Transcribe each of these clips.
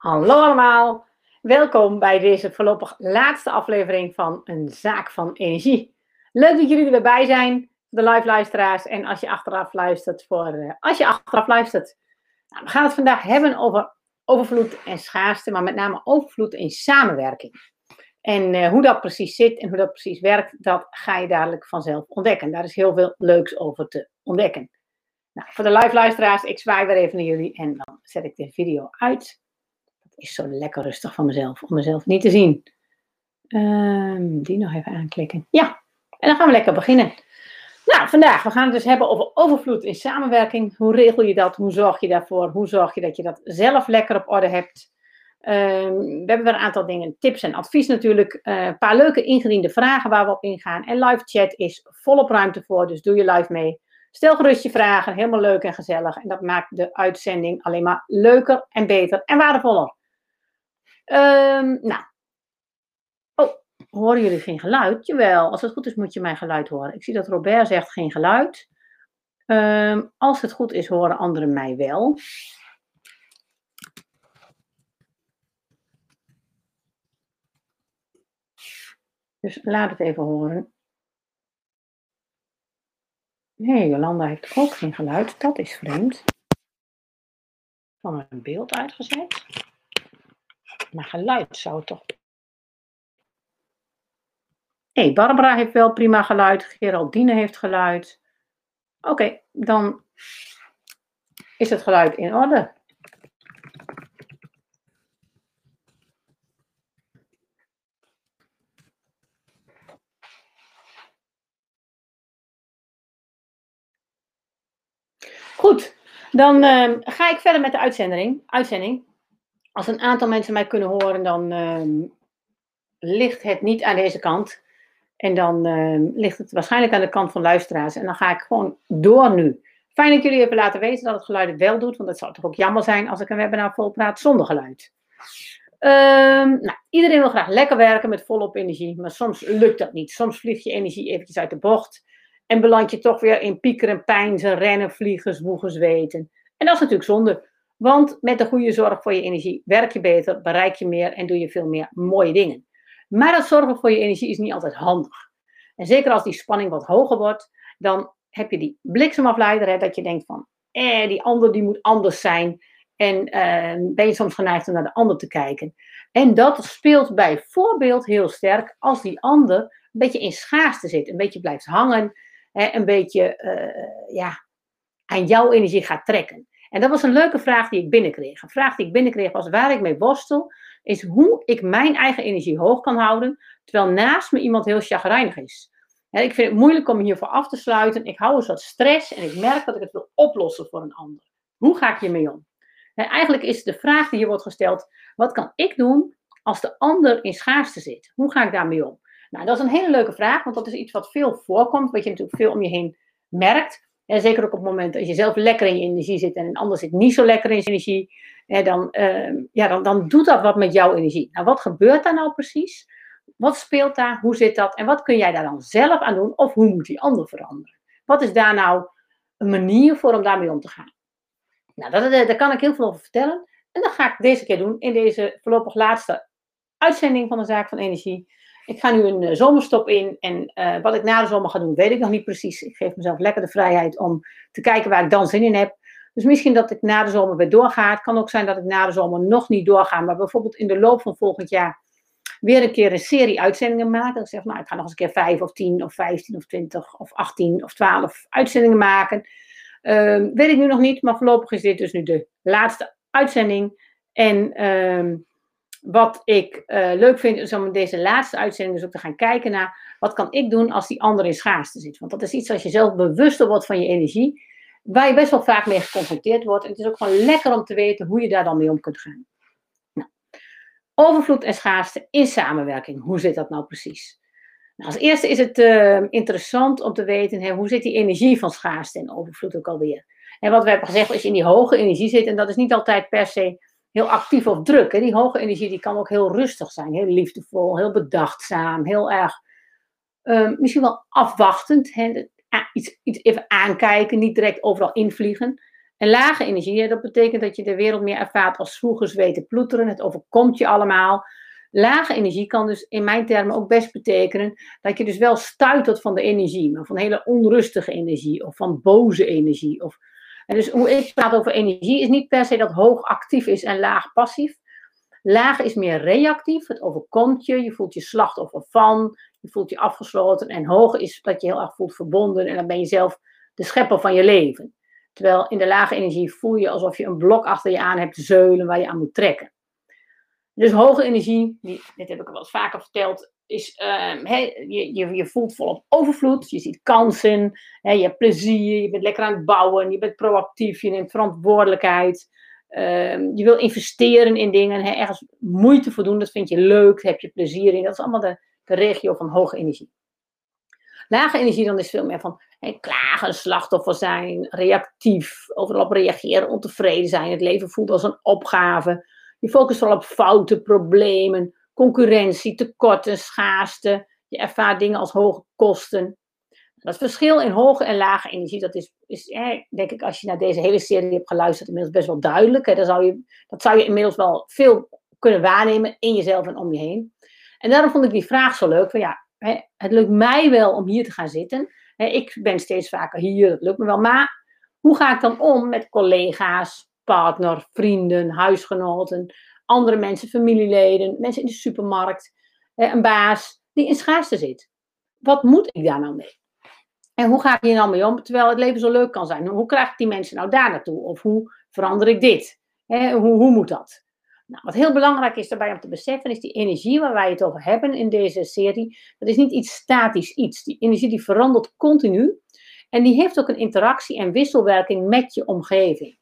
Hallo allemaal, welkom bij deze voorlopig laatste aflevering van Een Zaak van Energie. Leuk dat jullie er weer bij zijn, de live luisteraars en als je achteraf luistert, voor, uh, als je achteraf luistert. Nou, we gaan het vandaag hebben over overvloed en schaarste, maar met name overvloed in samenwerking. En uh, hoe dat precies zit en hoe dat precies werkt, dat ga je dadelijk vanzelf ontdekken. Daar is heel veel leuks over te ontdekken. Nou, voor de live luisteraars, ik zwaai weer even naar jullie en dan zet ik de video uit is zo lekker rustig van mezelf, om mezelf niet te zien. Um, die nog even aanklikken. Ja, en dan gaan we lekker beginnen. Nou, vandaag, we gaan het dus hebben over overvloed in samenwerking. Hoe regel je dat? Hoe zorg je daarvoor? Hoe zorg je dat je dat zelf lekker op orde hebt? Um, we hebben weer een aantal dingen, tips en advies natuurlijk. Uh, een paar leuke ingediende vragen waar we op ingaan. En live chat is volop ruimte voor, dus doe je live mee. Stel gerust je vragen, helemaal leuk en gezellig. En dat maakt de uitzending alleen maar leuker en beter en waardevoller. Um, nou. Oh, horen jullie geen geluid? Jawel, als het goed is moet je mijn geluid horen. Ik zie dat Robert zegt geen geluid. Um, als het goed is horen anderen mij wel. Dus laat het even horen. Nee, Jolanda heeft ook geen geluid. Dat is vreemd. Van een beeld uitgezet. Maar geluid zou toch. Hey, Barbara heeft wel prima geluid. Geraldine heeft geluid. Oké, dan is het geluid in orde. Goed, dan uh, ga ik verder met de uitzending. uitzending als een aantal mensen mij kunnen horen, dan uh, ligt het niet aan deze kant. En dan uh, ligt het waarschijnlijk aan de kant van luisteraars. En dan ga ik gewoon door nu. Fijn dat jullie even laten weten dat het geluid het wel doet. Want het zou toch ook jammer zijn als ik een webinar vol praat zonder geluid. Um, nou, iedereen wil graag lekker werken met volop energie. Maar soms lukt dat niet. Soms vliegt je energie eventjes uit de bocht. En beland je toch weer in piekeren, pijnzen, rennen, vliegen, zwoegen, zweten. En dat is natuurlijk zonde. Want met de goede zorg voor je energie werk je beter, bereik je meer en doe je veel meer mooie dingen. Maar dat zorgen voor je energie is niet altijd handig. En zeker als die spanning wat hoger wordt, dan heb je die bliksemafleider, hè, dat je denkt van, eh, die ander die moet anders zijn. En eh, ben je soms geneigd om naar de ander te kijken. En dat speelt bijvoorbeeld heel sterk als die ander een beetje in schaarste zit, een beetje blijft hangen, hè, een beetje uh, ja, aan jouw energie gaat trekken. En dat was een leuke vraag die ik binnenkreeg. Een vraag die ik binnenkreeg was waar ik mee worstel, is hoe ik mijn eigen energie hoog kan houden, terwijl naast me iemand heel chagrijnig is. Ik vind het moeilijk om hiervoor af te sluiten. Ik hou een soort stress en ik merk dat ik het wil oplossen voor een ander. Hoe ga ik hiermee om? En eigenlijk is de vraag die hier wordt gesteld, wat kan ik doen als de ander in schaarste zit? Hoe ga ik daarmee om? Nou, dat is een hele leuke vraag, want dat is iets wat veel voorkomt, wat je natuurlijk veel om je heen merkt. En zeker ook op het moment dat je zelf lekker in je energie zit en een ander zit niet zo lekker in zijn energie, hè, dan, uh, ja, dan, dan doet dat wat met jouw energie. Nou, wat gebeurt daar nou precies? Wat speelt daar? Hoe zit dat? En wat kun jij daar dan zelf aan doen? Of hoe moet die ander veranderen? Wat is daar nou een manier voor om daarmee om te gaan? Nou, dat, daar kan ik heel veel over vertellen. En dat ga ik deze keer doen in deze voorlopig laatste uitzending van de Zaak van Energie. Ik ga nu een uh, zomerstop in en uh, wat ik na de zomer ga doen, weet ik nog niet precies. Ik geef mezelf lekker de vrijheid om te kijken waar ik dan zin in heb. Dus misschien dat ik na de zomer weer doorga. Het kan ook zijn dat ik na de zomer nog niet doorga, maar bijvoorbeeld in de loop van volgend jaar weer een keer een serie uitzendingen maken. Ik zeg, nou, ik ga nog eens een keer vijf of tien of vijftien of twintig of achttien of twaalf uitzendingen maken. Uh, weet ik nu nog niet, maar voorlopig is dit dus nu de laatste uitzending. En ehm, wat ik uh, leuk vind, is om deze laatste uitzending dus ook te gaan kijken naar wat kan ik doen als die ander in schaarste zit. Want dat is iets als je zelf bewuster wordt van je energie, waar je best wel vaak mee geconfronteerd wordt. En het is ook gewoon lekker om te weten hoe je daar dan mee om kunt gaan. Nou, overvloed en schaarste in samenwerking. Hoe zit dat nou precies? Nou, als eerste is het uh, interessant om te weten, hè, hoe zit die energie van schaarste en overvloed ook alweer? En wat we hebben gezegd, als je in die hoge energie zit, en dat is niet altijd per se heel actief of druk. Die hoge energie die kan ook heel rustig zijn, heel liefdevol, heel bedachtzaam, heel erg uh, misschien wel afwachtend. Hè? Iets, iets even aankijken, niet direct overal invliegen. En lage energie, dat betekent dat je de wereld meer ervaart als vroeger zweten ploeteren. Het overkomt je allemaal. Lage energie kan dus in mijn termen ook best betekenen dat je dus wel stuitert van de energie, maar van hele onrustige energie of van boze energie. Of, dus hoe ik praat over energie is niet per se dat hoog actief is en laag passief. Laag is meer reactief, het overkomt je, je voelt je slachtoffer van, je voelt je afgesloten. En hoog is dat je heel erg voelt verbonden en dan ben je zelf de schepper van je leven. Terwijl in de lage energie voel je alsof je een blok achter je aan hebt zeulen waar je aan moet trekken. Dus hoge energie, dit heb ik al wel eens vaker verteld, is uh, je, je, je voelt volop overvloed, je ziet kansen, je hebt plezier, je bent lekker aan het bouwen, je bent proactief, je neemt verantwoordelijkheid. Ehm, je wil investeren in dingen, ergens moeite voor doen, dat vind je leuk, heb je plezier in. Dat is allemaal de, de regio van hoge energie. Lage energie dan is veel meer van klagen, slachtoffer zijn, reactief, overal op reageren, ontevreden zijn. Het leven voelt als een opgave. Je focust vooral op fouten, problemen, concurrentie, tekorten, schaarste. Je ervaart dingen als hoge kosten. Dat verschil in hoge en lage energie, dat is, is denk ik, als je naar deze hele serie hebt geluisterd, inmiddels best wel duidelijk. Hè. Dat, zou je, dat zou je inmiddels wel veel kunnen waarnemen in jezelf en om je heen. En daarom vond ik die vraag zo leuk. Van ja, hè, het lukt mij wel om hier te gaan zitten. Hè, ik ben steeds vaker hier, dat lukt me wel. Maar hoe ga ik dan om met collega's, partner, vrienden, huisgenoten, andere mensen, familieleden, mensen in de supermarkt, een baas die in schaarste zit. Wat moet ik daar nou mee? En hoe ga ik hier nou mee om, terwijl het leven zo leuk kan zijn? Hoe krijg ik die mensen nou daar naartoe? Of hoe verander ik dit? Hoe, hoe moet dat? Nou, wat heel belangrijk is daarbij om te beseffen, is die energie waar wij het over hebben in deze serie. Dat is niet iets statisch iets. Die energie die verandert continu. En die heeft ook een interactie en wisselwerking met je omgeving.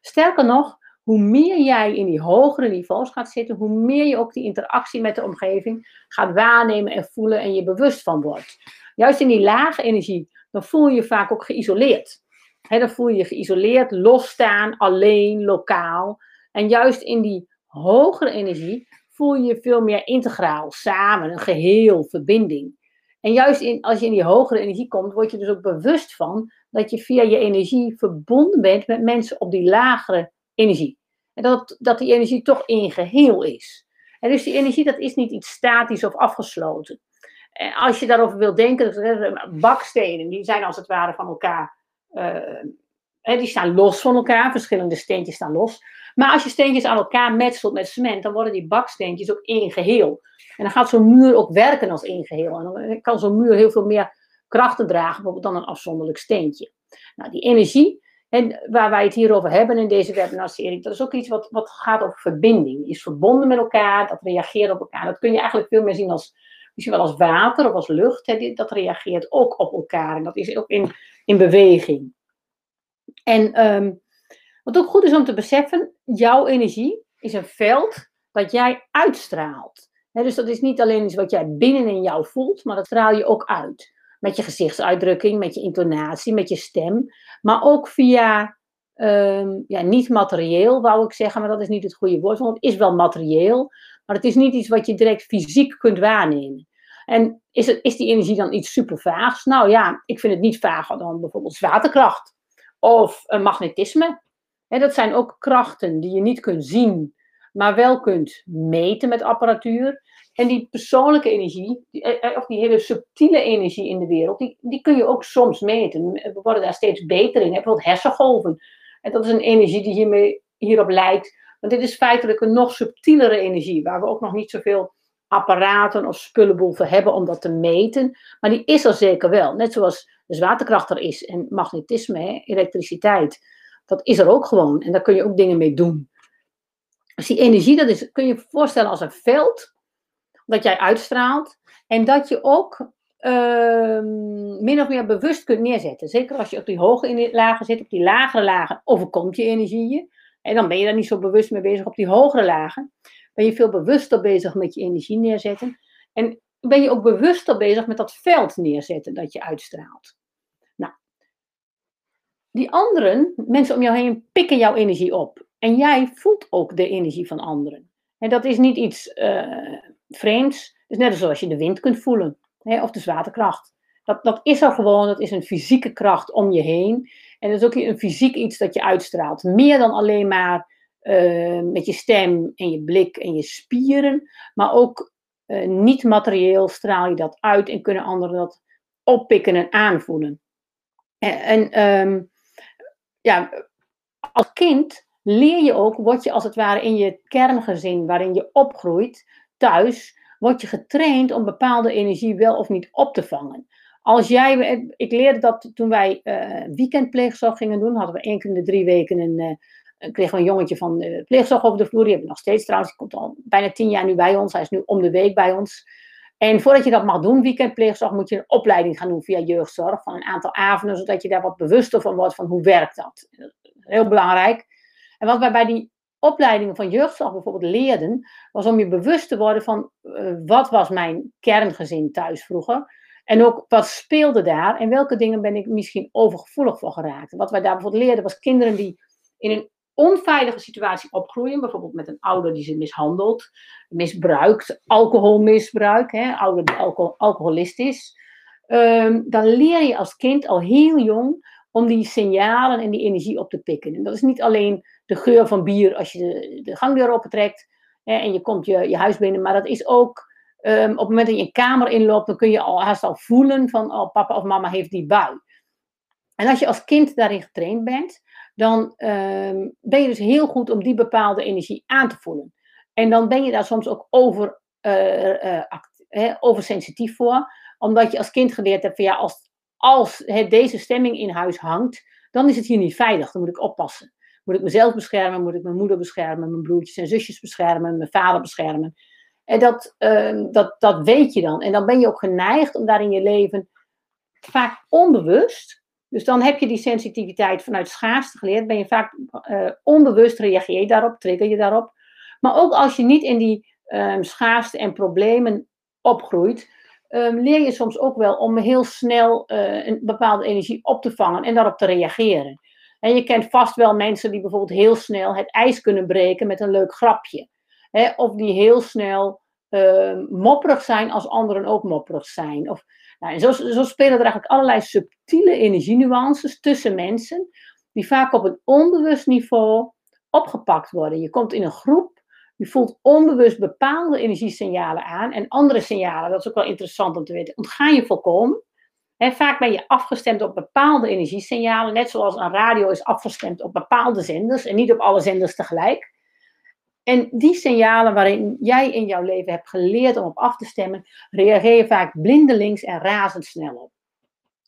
Sterker nog, hoe meer jij in die hogere niveaus gaat zitten, hoe meer je ook die interactie met de omgeving gaat waarnemen en voelen en je bewust van wordt. Juist in die lage energie, dan voel je je vaak ook geïsoleerd. dan voel je je geïsoleerd, losstaan, alleen, lokaal. En juist in die hogere energie voel je je veel meer integraal, samen, een geheel, verbinding. En juist in, als je in die hogere energie komt, word je dus ook bewust van dat je via je energie verbonden bent met mensen op die lagere energie. En dat, dat die energie toch in geheel is. En dus die energie, dat is niet iets statisch of afgesloten. En als je daarover wilt denken, bakstenen, die zijn als het ware van elkaar, uh, die staan los van elkaar, verschillende steentjes staan los. Maar als je steentjes aan elkaar metselt met cement, dan worden die baksteentjes ook één geheel. En dan gaat zo'n muur ook werken als één geheel. En dan kan zo'n muur heel veel meer krachten dragen, bijvoorbeeld dan een afzonderlijk steentje. Nou, die energie, en waar wij het hier over hebben in deze webinarserie, dat is ook iets wat, wat gaat over verbinding. Is verbonden met elkaar, dat reageert op elkaar. Dat kun je eigenlijk veel meer zien als, misschien wel als water of als lucht. Hè, dat reageert ook op elkaar en dat is ook in, in beweging. En um, wat ook goed is om te beseffen, jouw energie is een veld dat jij uitstraalt. dus dat is niet alleen iets wat jij binnen in jou voelt, maar dat straal je ook uit. Met je gezichtsuitdrukking, met je intonatie, met je stem. Maar ook via, um, ja, niet materieel wou ik zeggen, maar dat is niet het goede woord. Want het is wel materieel, maar het is niet iets wat je direct fysiek kunt waarnemen. En is, het, is die energie dan iets super vaags? Nou ja, ik vind het niet vager dan bijvoorbeeld zwaartekracht of magnetisme dat zijn ook krachten die je niet kunt zien, maar wel kunt meten met apparatuur. En die persoonlijke energie, eh, eh, of die hele subtiele energie in de wereld, die, die kun je ook soms meten. We worden daar steeds beter in. Bijvoorbeeld hersengolven. En dat is een energie die hiermee, hierop lijkt. Want dit is feitelijk een nog subtielere energie, waar we ook nog niet zoveel apparaten of spullenboel voor hebben om dat te meten. Maar die is er zeker wel. Net zoals de zwaartekracht er is en magnetisme, elektriciteit dat is er ook gewoon. En daar kun je ook dingen mee doen. Dus die energie, dat is, kun je voorstellen als een veld dat jij uitstraalt. En dat je ook uh, min of meer bewust kunt neerzetten. Zeker als je op die hoge lagen zit, op die lagere lagen overkomt je energieën. En dan ben je daar niet zo bewust mee bezig. Op die hogere lagen ben je veel bewuster bezig met je energie neerzetten. En ben je ook bewuster bezig met dat veld neerzetten dat je uitstraalt die anderen, mensen om jou heen, pikken jouw energie op. En jij voelt ook de energie van anderen. En dat is niet iets uh, vreemds. Is net zoals je de wind kunt voelen. Hè, of de zwaartekracht. Dat, dat is er gewoon, dat is een fysieke kracht om je heen. En dat is ook een fysiek iets dat je uitstraalt. Meer dan alleen maar uh, met je stem en je blik en je spieren. Maar ook uh, niet materieel straal je dat uit en kunnen anderen dat oppikken en aanvoelen. En, um, ja, als kind leer je ook, word je als het ware in je kerngezin waarin je opgroeit, thuis, word je getraind om bepaalde energie wel of niet op te vangen. Als jij, ik leerde dat toen wij uh, weekendpleegzorg gingen doen, hadden we één keer in de drie weken een, uh, kregen we een jongetje van uh, pleegzorg over de vloer. Die hebben we nog steeds trouwens, die komt al bijna tien jaar nu bij ons. Hij is nu om de week bij ons. En voordat je dat mag doen, weekendpleegzorg, moet je een opleiding gaan doen via jeugdzorg van een aantal avonden, zodat je daar wat bewuster van wordt van hoe werkt dat. Heel belangrijk. En wat wij bij die opleidingen van jeugdzorg bijvoorbeeld leerden, was om je bewust te worden van uh, wat was mijn kerngezin thuis vroeger. En ook wat speelde daar en welke dingen ben ik misschien overgevoelig voor geraakt. wat wij daar bijvoorbeeld leerden was kinderen die in een onveilige situatie opgroeien, bijvoorbeeld met een ouder die ze mishandelt, misbruikt, alcoholmisbruik, hè, ouder die alcohol, is. Um, dan leer je als kind al heel jong om die signalen en die energie op te pikken. En dat is niet alleen de geur van bier als je de, de gangdeur opentrekt hè, en je komt je, je huis binnen, maar dat is ook um, op het moment dat je een kamer inloopt, dan kun je al haast al voelen van oh, papa of mama heeft die bui. En als je als kind daarin getraind bent, dan um, ben je dus heel goed om die bepaalde energie aan te voelen. En dan ben je daar soms ook over, uh, oversensitief voor, omdat je als kind geleerd hebt van ja, als, als deze stemming in huis hangt, dan is het hier niet veilig, dan moet ik oppassen. Moet ik mezelf beschermen, moet ik mijn moeder beschermen, mijn broertjes en zusjes beschermen, mijn vader beschermen. En dat, uh, dat, dat weet je dan. En dan ben je ook geneigd om daar in je leven vaak onbewust. Dus dan heb je die sensitiviteit vanuit schaarste geleerd. Ben je vaak uh, onbewust reageer je daarop, trigger je daarop. Maar ook als je niet in die um, schaarste en problemen opgroeit, um, leer je soms ook wel om heel snel uh, een bepaalde energie op te vangen en daarop te reageren. En je kent vast wel mensen die bijvoorbeeld heel snel het ijs kunnen breken met een leuk grapje. Of die heel snel uh, mopperig zijn als anderen ook mopperig zijn. Of, nou, en zo, zo spelen er eigenlijk allerlei subtiele energienuances tussen mensen, die vaak op een onbewust niveau opgepakt worden. Je komt in een groep, je voelt onbewust bepaalde energiesignalen aan en andere signalen, dat is ook wel interessant om te weten, ontga je volkomen. Vaak ben je afgestemd op bepaalde energiesignalen, net zoals een radio is afgestemd op bepaalde zenders en niet op alle zenders tegelijk. En die signalen waarin jij in jouw leven hebt geleerd om op af te stemmen, reageer je vaak blindelings en razendsnel op.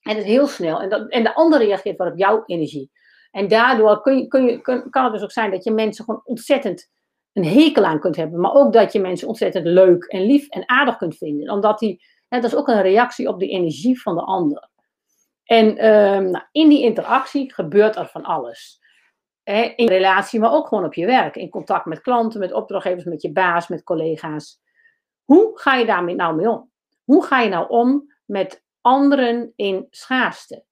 En het is heel snel. En, dat, en de ander reageert wel op jouw energie. En daardoor kun kun kan het dus ook zijn dat je mensen gewoon ontzettend een hekel aan kunt hebben. Maar ook dat je mensen ontzettend leuk en lief en aardig kunt vinden. Omdat die, dat is ook een reactie op de energie van de ander. En um, nou, in die interactie gebeurt er van alles in relatie, maar ook gewoon op je werk. In contact met klanten, met opdrachtgevers, met je baas, met collega's. Hoe ga je daarmee nou mee om? Hoe ga je nou om met anderen in schaarste?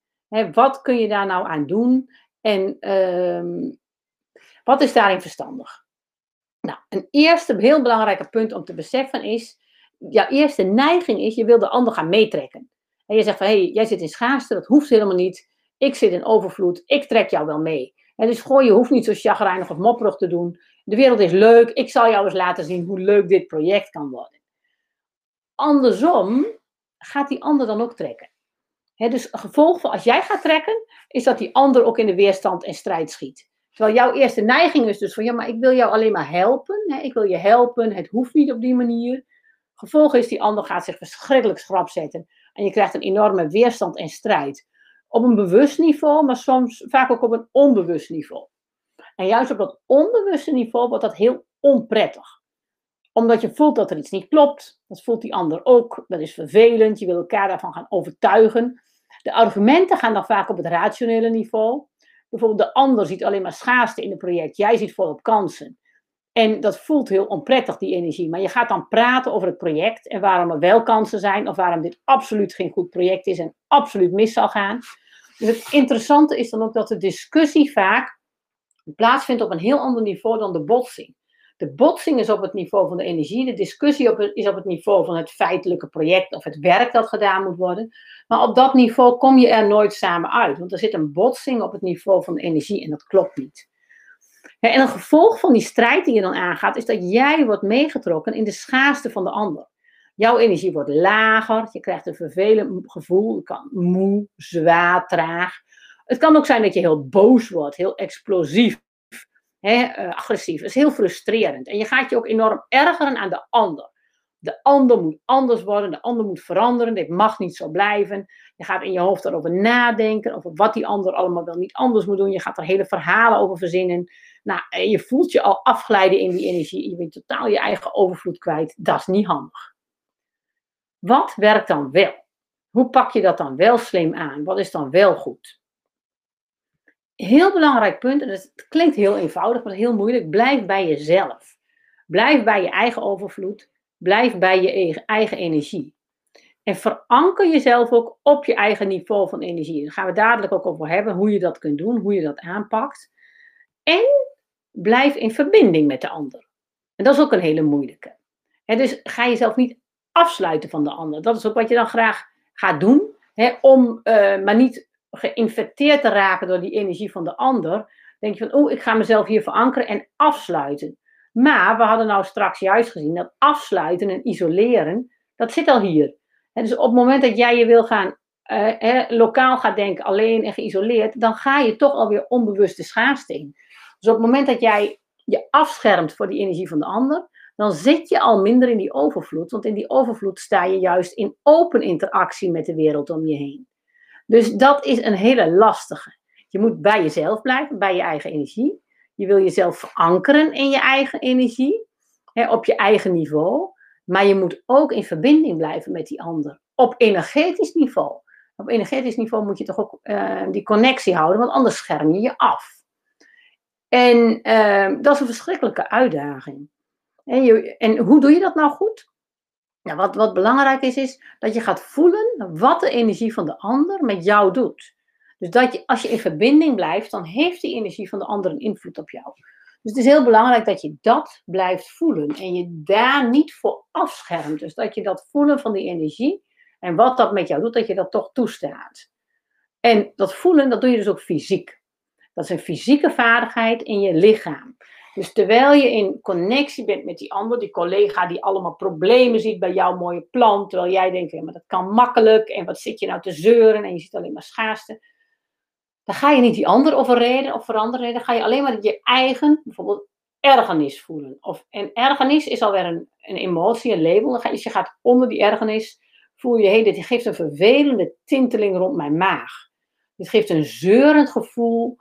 wat kun je daar nou aan doen? En uh, wat is daarin verstandig? Nou, een eerste heel belangrijke punt om te beseffen is, jouw eerste neiging is, je wil de ander gaan meetrekken. En je zegt van, hé, hey, jij zit in schaarste, dat hoeft helemaal niet. Ik zit in overvloed, ik trek jou wel mee. Dus gooi, je hoeft niet zo chagrijnig of mopperig te doen. De wereld is leuk. Ik zal jou eens laten zien hoe leuk dit project kan worden. Andersom gaat die ander dan ook trekken. Dus gevolg van als jij gaat trekken, is dat die ander ook in de weerstand en strijd schiet. Terwijl jouw eerste neiging is dus van, ja, maar ik wil jou alleen maar helpen. He, ik wil je helpen, het hoeft niet op die manier. Gevolg is, die ander gaat zich verschrikkelijk schrap zetten. En je krijgt een enorme weerstand en strijd op een bewust niveau, maar soms vaak ook op een onbewust niveau. En juist op dat onbewuste niveau wordt dat heel onprettig. Omdat je voelt dat er iets niet klopt. Dat voelt die ander ook. Dat is vervelend. Je wil elkaar daarvan gaan overtuigen. De argumenten gaan dan vaak op het rationele niveau. Bijvoorbeeld de ander ziet alleen maar schaarste in het project. Jij ziet volop kansen. En dat voelt heel onprettig, die energie. Maar je gaat dan praten over het project en waarom er wel kansen zijn of waarom dit absoluut geen goed project is en absoluut mis zal gaan. Dus het interessante is dan ook dat de discussie vaak plaatsvindt op een heel ander niveau dan de botsing. De botsing is op het niveau van de energie. De discussie op is op het niveau van het feitelijke project of het werk dat gedaan moet worden. Maar op dat niveau kom je er nooit samen uit. Want er zit een botsing op het niveau van de energie en dat klopt niet. En een gevolg van die strijd die je dan aangaat, is dat jij wordt meegetrokken in de schaarste van de ander. Jouw energie wordt lager, je krijgt een vervelend gevoel, je kan moe, zwaar, traag. Het kan ook zijn dat je heel boos wordt, heel explosief, hè, uh, agressief. Dat is heel frustrerend. En je gaat je ook enorm ergeren aan de ander. De ander moet anders worden, de ander moet veranderen, dit mag niet zo blijven. Je gaat in je hoofd erover nadenken, over wat die ander allemaal wel niet anders moet doen. Je gaat er hele verhalen over verzinnen. Nou, je voelt je al afglijden in die energie. Je bent totaal je eigen overvloed kwijt. Dat is niet handig. Wat werkt dan wel? Hoe pak je dat dan wel slim aan? Wat is dan wel goed? Heel belangrijk punt, en het klinkt heel eenvoudig, maar heel moeilijk. Blijf bij jezelf. Blijf bij je eigen overvloed. Blijf bij je eigen energie. En veranker jezelf ook op je eigen niveau van energie. Daar gaan we dadelijk ook over hebben, hoe je dat kunt doen, hoe je dat aanpakt. En blijf in verbinding met de ander. En dat is ook een hele moeilijke. dus ga jezelf niet afsluiten van de ander. Dat is ook wat je dan graag gaat doen, om uh, maar niet geïnfecteerd te raken door die energie van de ander. Denk je van, oh, ik ga mezelf hier verankeren en afsluiten. Maar we hadden nou straks juist gezien dat afsluiten en isoleren, dat zit al hier. dus op het moment dat jij je wil gaan uh, lokaal gaat denken, alleen en geïsoleerd, dan ga je toch alweer onbewust de schaarste in. Dus op het moment dat jij je afschermt voor die energie van de ander, dan zit je al minder in die overvloed. Want in die overvloed sta je juist in open interactie met de wereld om je heen. Dus dat is een hele lastige. Je moet bij jezelf blijven, bij je eigen energie. Je wil jezelf verankeren in je eigen energie, hè, op je eigen niveau. Maar je moet ook in verbinding blijven met die ander. Op energetisch niveau. Op energetisch niveau moet je toch ook uh, die connectie houden, want anders scherm je je af. En uh, dat is een verschrikkelijke uitdaging. En, en, hoe doe je dat nou goed? Nou, wat, wat belangrijk is, is dat je gaat voelen wat de energie van de ander met jou doet. Dus dat je, als je in verbinding blijft, dan heeft die energie van de ander een invloed op jou. Dus het is heel belangrijk dat je dat blijft voelen en je daar niet voor afschermt. Dus dat je dat voelen van die energie en wat dat met jou doet, dat je dat toch toestaat. En dat voelen, dat doe je dus ook fysiek. Dat is een fysieke vaardigheid in je lichaam. Dus terwijl je in connectie bent met die ander, die collega die allemaal problemen ziet bij jouw mooie plan, terwijl jij denkt, ja, maar dat kan makkelijk en wat zit je nou te zeuren en je ziet alleen maar schaarste. Dan ga je niet die ander overreden of veranderen, dan ga je alleen maar je eigen, bijvoorbeeld ergernis voelen. Of, en ergernis is alweer een, een emotie, een label. Dus je gaat onder die ergernis, voel je, hé, dit geeft een vervelende tinteling rond mijn maag. Dit geeft een zeurend gevoel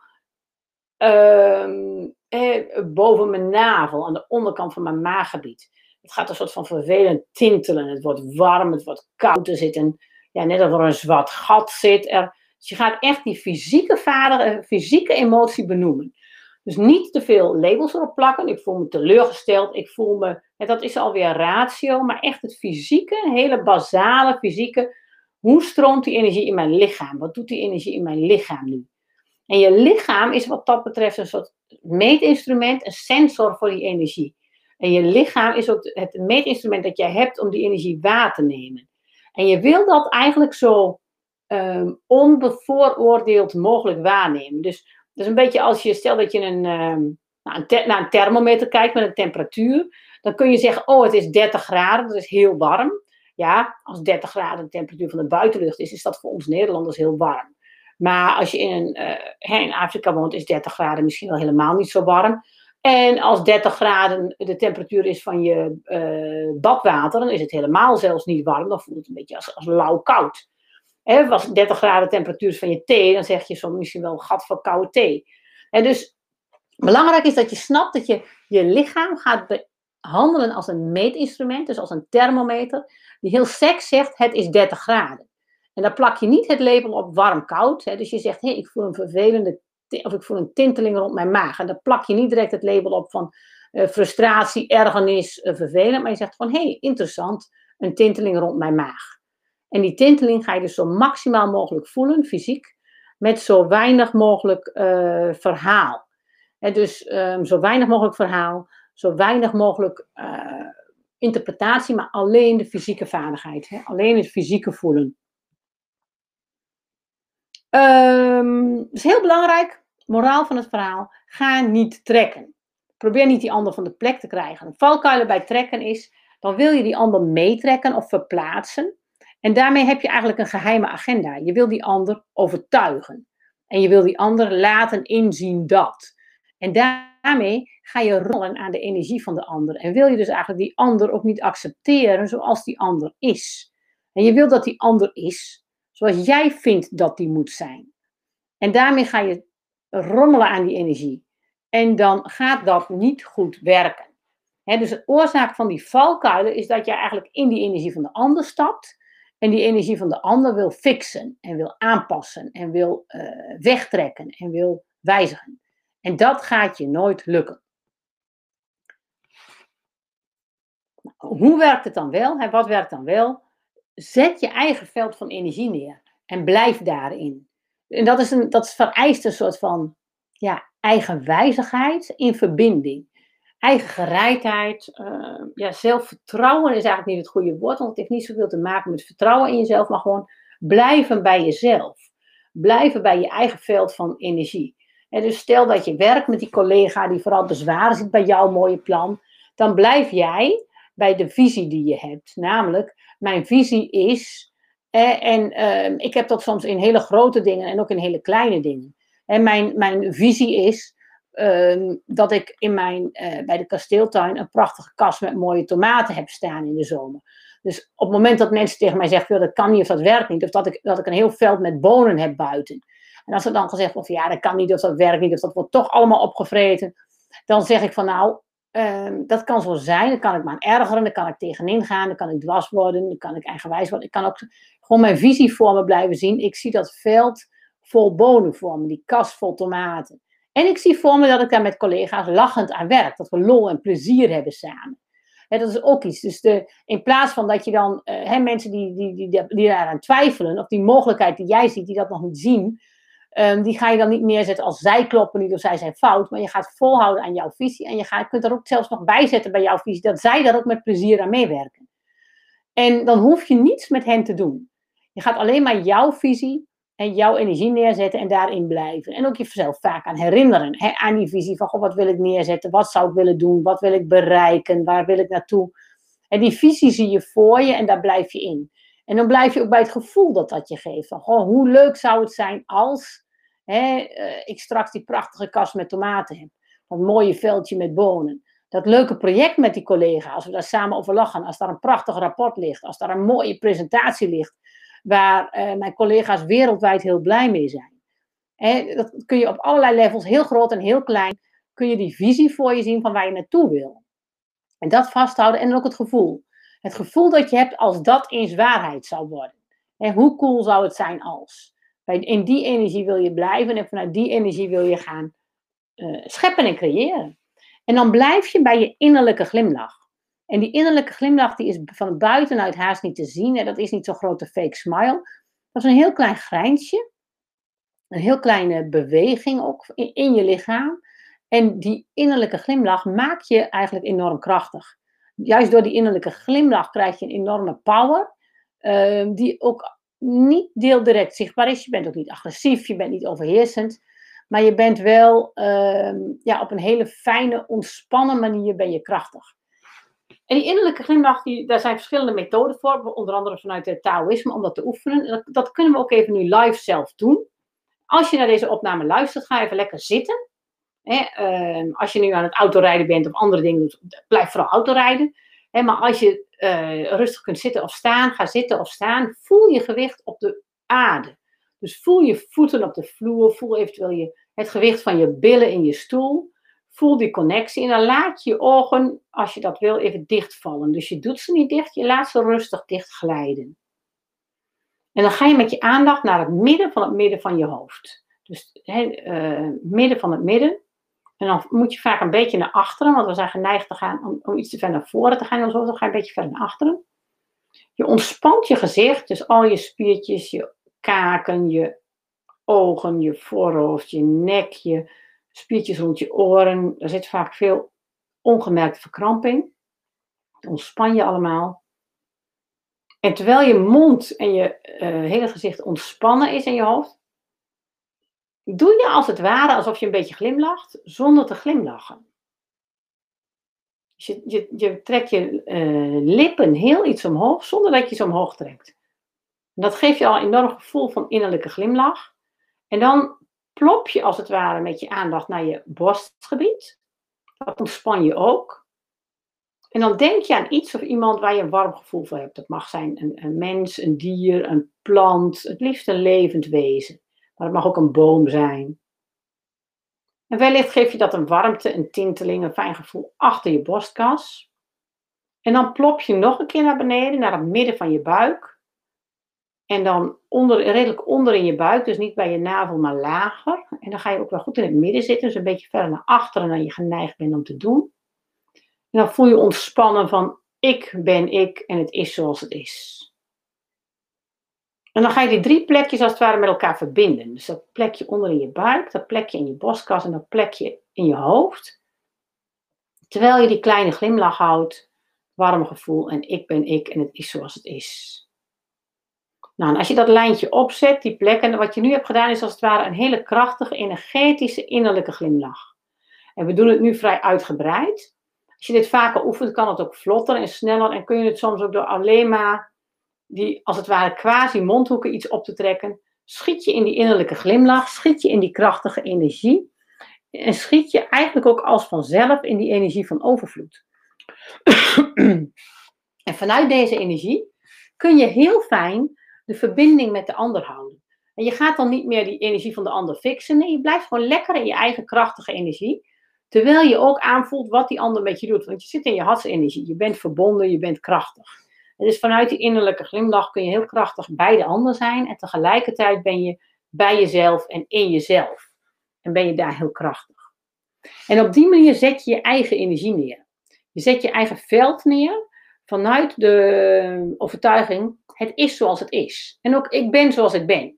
eh, boven mijn navel, aan de onderkant van mijn maaggebied. Het gaat een soort van vervelend tintelen. Het wordt warm, het wordt koud. Er zit een, ja, net als er een zwart gat zit. Er, dus je gaat echt die fysieke, vader, eh, fysieke emotie benoemen. Dus niet te veel labels erop plakken. Ik voel me teleurgesteld. Ik voel me, dat is alweer ratio, maar echt het fysieke, hele basale fysieke. Hoe stroomt die energie in mijn lichaam? Wat doet die energie in mijn lichaam nu? En je lichaam is wat dat betreft een soort meetinstrument, een sensor voor die energie. En je lichaam is ook het meetinstrument dat jij hebt om die energie waar te nemen. En je wil dat eigenlijk zo um, onbevooroordeeld mogelijk waarnemen. Dus dat is een beetje als je, stel dat je een, um, naar, een naar een thermometer kijkt met een temperatuur, dan kun je zeggen, oh het is 30 graden, dat is heel warm. Ja, als 30 graden de temperatuur van de buitenlucht is, is dat voor ons Nederlanders heel warm. Maar als je in, uh, in Afrika woont, is 30 graden misschien wel helemaal niet zo warm. En als 30 graden de temperatuur is van je uh, badwater, dan is het helemaal zelfs niet warm. Dan voelt het een beetje als, als lauw koud. Als 30 graden temperatuur is van je thee, dan zeg je zo misschien wel gat van koude thee. En dus belangrijk is dat je snapt dat je je lichaam gaat behandelen als een meetinstrument, dus als een thermometer, die heel seks zegt: het is 30 graden. En dan plak je niet het label op warm-koud. Dus je zegt, hé, ik voel een vervelende, of ik voel een tinteling rond mijn maag. En dan plak je niet direct het label op van uh, frustratie, ergernis, uh, vervelend. Maar je zegt gewoon, hé, interessant, een tinteling rond mijn maag. En die tinteling ga je dus zo maximaal mogelijk voelen, fysiek, met zo weinig mogelijk uh, verhaal. En dus um, zo weinig mogelijk verhaal, zo weinig mogelijk interpretatie, maar alleen de fysieke vaardigheid. Alleen het fysieke voelen. Um, is heel belangrijk. Moraal van het verhaal. Ga niet trekken. Probeer niet die ander van de plek te krijgen. Een valkuilen bij trekken is, dan wil je die ander meetrekken of verplaatsen. En daarmee heb je eigenlijk een geheime agenda. Je wil die ander overtuigen. En je wil die ander laten inzien dat. En daarmee ga je rollen aan de energie van de ander. En wil je dus eigenlijk die ander ook niet accepteren zoals die ander is. En je wil dat die ander is zoals jij vindt dat die moet zijn. En daarmee ga je rommelen aan die energie. En dan gaat dat niet goed werken. dus de oorzaak van die valkuilen is dat je eigenlijk in die energie van de ander stapt. En die energie van de ander wil fixen en wil aanpassen en wil uh, wegtrekken en wil wijzigen. En dat gaat je nooit lukken. Nou, hoe werkt het dan wel? wat werkt dan wel? Zet je eigen veld van energie neer en blijf daarin. En dat, is een, dat vereist een soort van ja, eigenwijzigheid in verbinding. Eigen gereidheid, uh, ja, zelfvertrouwen is eigenlijk niet het goede woord, want het heeft niet zoveel te maken met vertrouwen in jezelf, maar gewoon blijven bij jezelf. Blijven bij je eigen veld van energie. En dus stel dat je werkt met die collega die vooral bezwaren zit bij jouw mooie plan, dan blijf jij bij de visie die je hebt. Namelijk, mijn visie is, en uh, ik heb dat soms in hele grote dingen en ook in hele kleine dingen. En mijn, mijn visie is uh, dat ik in mijn, uh, bij de kasteeltuin een prachtige kast met mooie tomaten heb staan in de zomer. Dus op het moment dat mensen tegen mij zeggen, dat kan niet of dat werkt niet, of dat ik, dat ik een heel veld met bonen heb buiten. En als er dan gezegd wordt, ja, dat kan niet, of dat werkt niet, of dat wordt toch allemaal opgevreten, dan zeg ik van nou, uh, dat kan zo zijn, dan kan ik me aan ergeren, dan kan ik tegenin gaan, dan kan ik dwars worden, dan kan ik eigenwijs worden. Ik kan ook gewoon mijn visie voor me blijven zien. Ik zie dat veld vol bonen voor me, die kast vol tomaten. En ik zie voor me dat ik daar met collega's lachend aan werk, dat we lol en plezier hebben samen. dat is ook iets. Dus de, in plaats van dat je dan uh, mensen die, die, die, die, die daaraan twijfelen, of die mogelijkheid die jij ziet, die dat nog niet zien, um, die ga je dan niet neerzetten als zij kloppen niet of zij zijn fout, maar je gaat volhouden aan jouw visie en je gaat, kunt er ook zelfs nog bij zetten bij jouw visie, dat zij daar ook met plezier aan meewerken. En dan hoef je niets met hen te doen. Je gaat alleen maar jouw visie en jouw energie neerzetten en daarin blijven. En ook jezelf vaak aan herinneren. Hè, aan die visie van, goh, wat wil ik neerzetten? Wat zou ik willen doen? Wat wil ik bereiken? Waar wil ik naartoe? En die visie zie je voor je en daar blijf je in. En dan blijf je ook bij het gevoel dat dat je geeft. Van, goh, hoe leuk zou het zijn als hè, uh, ik straks die prachtige kast met tomaten heb. Dat mooie veldje met bonen. Dat leuke project met die collega, als we daar samen over lachen. Als daar een prachtig rapport ligt. Als daar een mooie presentatie ligt waar uh, mijn collega's wereldwijd heel blij mee zijn. En dat kun je op allerlei levels, heel groot en heel klein, kun je die visie voor je zien van waar je naartoe wil. En dat vasthouden en ook het gevoel. Het gevoel dat je hebt als dat eens waarheid zou worden. En hoe cool zou het zijn als? In die energie wil je blijven en vanuit die energie wil je gaan uh, scheppen en creëren. En dan blijf je bij je innerlijke glimlach. En die innerlijke glimlach die is van buitenuit haast niet te zien. En dat is niet zo'n grote fake smile. Dat is een heel klein grijnsje. Een heel kleine beweging ook in, in je lichaam. En die innerlijke glimlach maakt je eigenlijk enorm krachtig. Juist door die innerlijke glimlach krijg je een enorme power. Uh, die ook niet deel direct zichtbaar is. Je bent ook niet agressief, je bent niet overheersend. Maar je bent wel uh, ja, op een hele fijne, ontspannen manier ben je krachtig. En die innerlijke glimlach, die, daar zijn verschillende methoden voor, onder andere vanuit het Taoïsme, om dat te oefenen. Dat, kunnen we ook even nu live zelf doen. Als je naar deze opname luistert, ga even lekker zitten. Uh, als je nu aan het autorijden bent of andere dingen doet, blijf vooral autorijden. Hè, maar als je uh, rustig kunt zitten of staan, ga zitten of staan. Voel je gewicht op de aarde. Dus voel je voeten op de vloer, voel eventueel je, het gewicht van je billen in je stoel. Voel die connectie en dan laat je ogen, als je dat wil, even dichtvallen. Dus je doet ze niet dicht, je laat ze rustig dicht glijden. En dan ga je met je aandacht naar het midden van het midden van je hoofd. Dus uh, midden van het midden. En dan moet je vaak een beetje naar achteren, want we zijn geneigd te gaan om, om iets te ver naar voren te gaan. En zo, dan ga je een beetje verder naar achteren. Je ontspant je gezicht, dus al je spiertjes, je kaken, je ogen, je voorhoofd, je nek, je spiertjes rond je oren. Er zit vaak veel ongemerkte verkramping. Ontspan je allemaal. En terwijl je mond en je uh, hele gezicht ontspannen is in je hoofd, doe je als het ware alsof je een beetje glimlacht, zonder te glimlachen. Je, je, je trekt je uh, lippen heel iets omhoog, zonder dat je ze omhoog trekt. Dat geeft je al een enorm gevoel van innerlijke glimlach. En dan plop je als het ware met je aandacht naar je borstgebied. Dat ontspan je ook. En dan denk je aan iets of iemand waar je een warm gevoel voor hebt. Dat mag zijn een, een mens, een dier, een plant, het liefst een levend wezen. Maar het mag ook een boom zijn. En wellicht geef je dat een warmte, een tinteling, een fijn gevoel achter je borstkas. En dan plop je nog een keer naar beneden, naar het midden van je buik. En dan onder, redelijk onder in je buik, dus niet bij je navel, maar lager. En dan ga je ook wel goed in het midden zitten, dus een beetje verder naar achteren dan je geneigd bent om te doen. En dan voel je ontspannen van ik ben ik en het is zoals het is. En dan ga je die drie plekjes als het ware met elkaar verbinden. Dus dat plekje onder in je buik, dat plekje in je borstkas en dat plekje in je hoofd. Terwijl je die kleine glimlach houdt, warm gevoel en ik ben ik en het is zoals het is. Nou, en als je dat lijntje opzet, die plek, en wat je nu hebt gedaan is als het ware een hele krachtige, energetische, innerlijke glimlach. En we doen het nu vrij uitgebreid. Als je dit vaker oefent, kan het ook vlotter en sneller en kun je het soms ook door alleen maar die als het ware quasi mondhoeken iets op te trekken, schiet je in die innerlijke glimlach, schiet je in die krachtige energie en schiet je eigenlijk ook als vanzelf in die energie van overvloed. en vanuit deze energie kun je heel fijn de verbinding met de ander houden. En je gaat dan niet meer die energie van de ander fixen. Nee, je blijft gewoon lekker in je eigen krachtige energie. Terwijl je ook aanvoelt wat die ander met je doet. Want je zit in je hartsenergie. Je bent verbonden, je bent krachtig. Dus vanuit die innerlijke glimlach kun je heel krachtig bij de ander zijn. En tegelijkertijd ben je bij jezelf en in jezelf. En ben je daar heel krachtig. En op die manier zet je je eigen energie neer. Je zet je eigen veld neer vanuit de overtuiging: het is zoals het is. En ook ik ben zoals ik ben.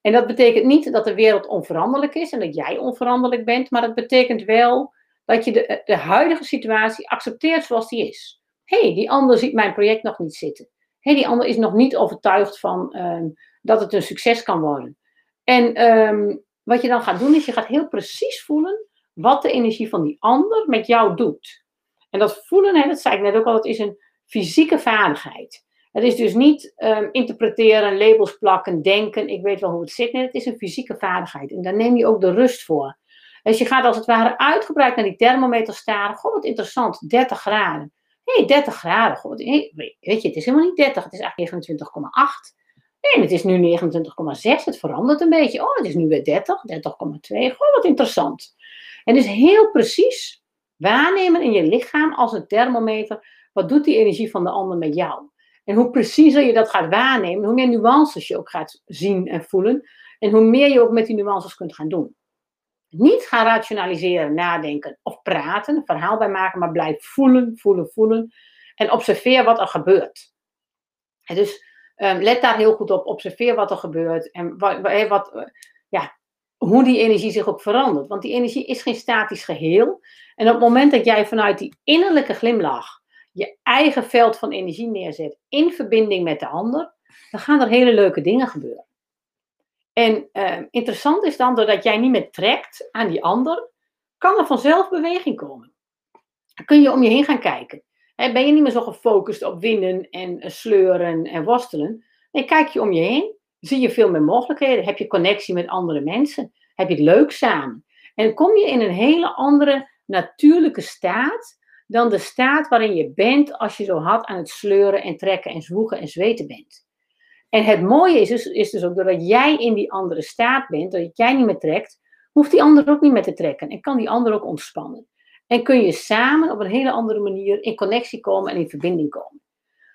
En dat betekent niet dat de wereld onveranderlijk is en dat jij onveranderlijk bent, maar dat betekent wel dat je de, de huidige situatie accepteert zoals die is hey, die ander ziet mijn project nog niet zitten. hey, die ander is nog niet overtuigd van ehm, dat het een succes kan worden. En ehm, wat je dan gaat doen, is je gaat heel precies voelen wat de energie van die ander met jou doet. En dat voelen, hè, dat zei ik net ook al, het is een fysieke vaardigheid. Het is dus niet um, interpreteren, labels plakken, denken, ik weet wel hoe het zit. Nee, het is een fysieke vaardigheid. En daar neem je ook de rust voor. Dus je gaat als het ware uitgebreid naar die thermometer staren. Goh, wat interessant, 30 graden hey, 30 graden. God, weet je, het is helemaal niet 30, het is eigenlijk 29,8. Nee, het is nu 29,6. Het verandert een beetje. Oh, het is nu weer 30, 30,2. Goh, wat interessant. En dus heel precies waarnemen in je lichaam als een thermometer. Wat doet die energie van de ander met jou? En hoe preciezer je dat gaat waarnemen, hoe meer nuances je ook gaat zien en voelen. En hoe meer je ook met die nuances kunt gaan doen. Niet gaan rationaliseren, nadenken of praten, verhaal bij maken, maar blijf voelen, voelen, voelen. En observeer wat er gebeurt. Dus um, let daar heel goed op, observeer wat er gebeurt en wat, wat, ja, hoe die energie zich ook verandert. Want die energie is geen statisch geheel. En op het moment dat jij vanuit die innerlijke glimlach je eigen veld van energie neerzet in verbinding met de ander, dan gaan er hele leuke dingen gebeuren. En uh, interessant is dan, doordat jij niet meer trekt aan die ander, kan er vanzelf beweging komen. Dan kun je om je heen gaan kijken. ben je niet meer zo gefocust op winnen en eh, sleuren en worstelen. Nee, kijk je om je heen, zie je veel meer mogelijkheden. Heb je connectie met andere mensen? Heb je het leuk samen? En kom je in een hele andere natuurlijke staat dan de staat waarin je bent als je zo hard aan het sleuren en trekken en zwoegen en zweten bent. En het mooie is dus, is dus ook doordat jij in die andere staat bent, dat jij niet meer trekt, hoeft die ander ook niet meer te trekken. En kan die ander ook ontspannen. En kun je samen op een hele andere manier in connectie komen en in verbinding komen.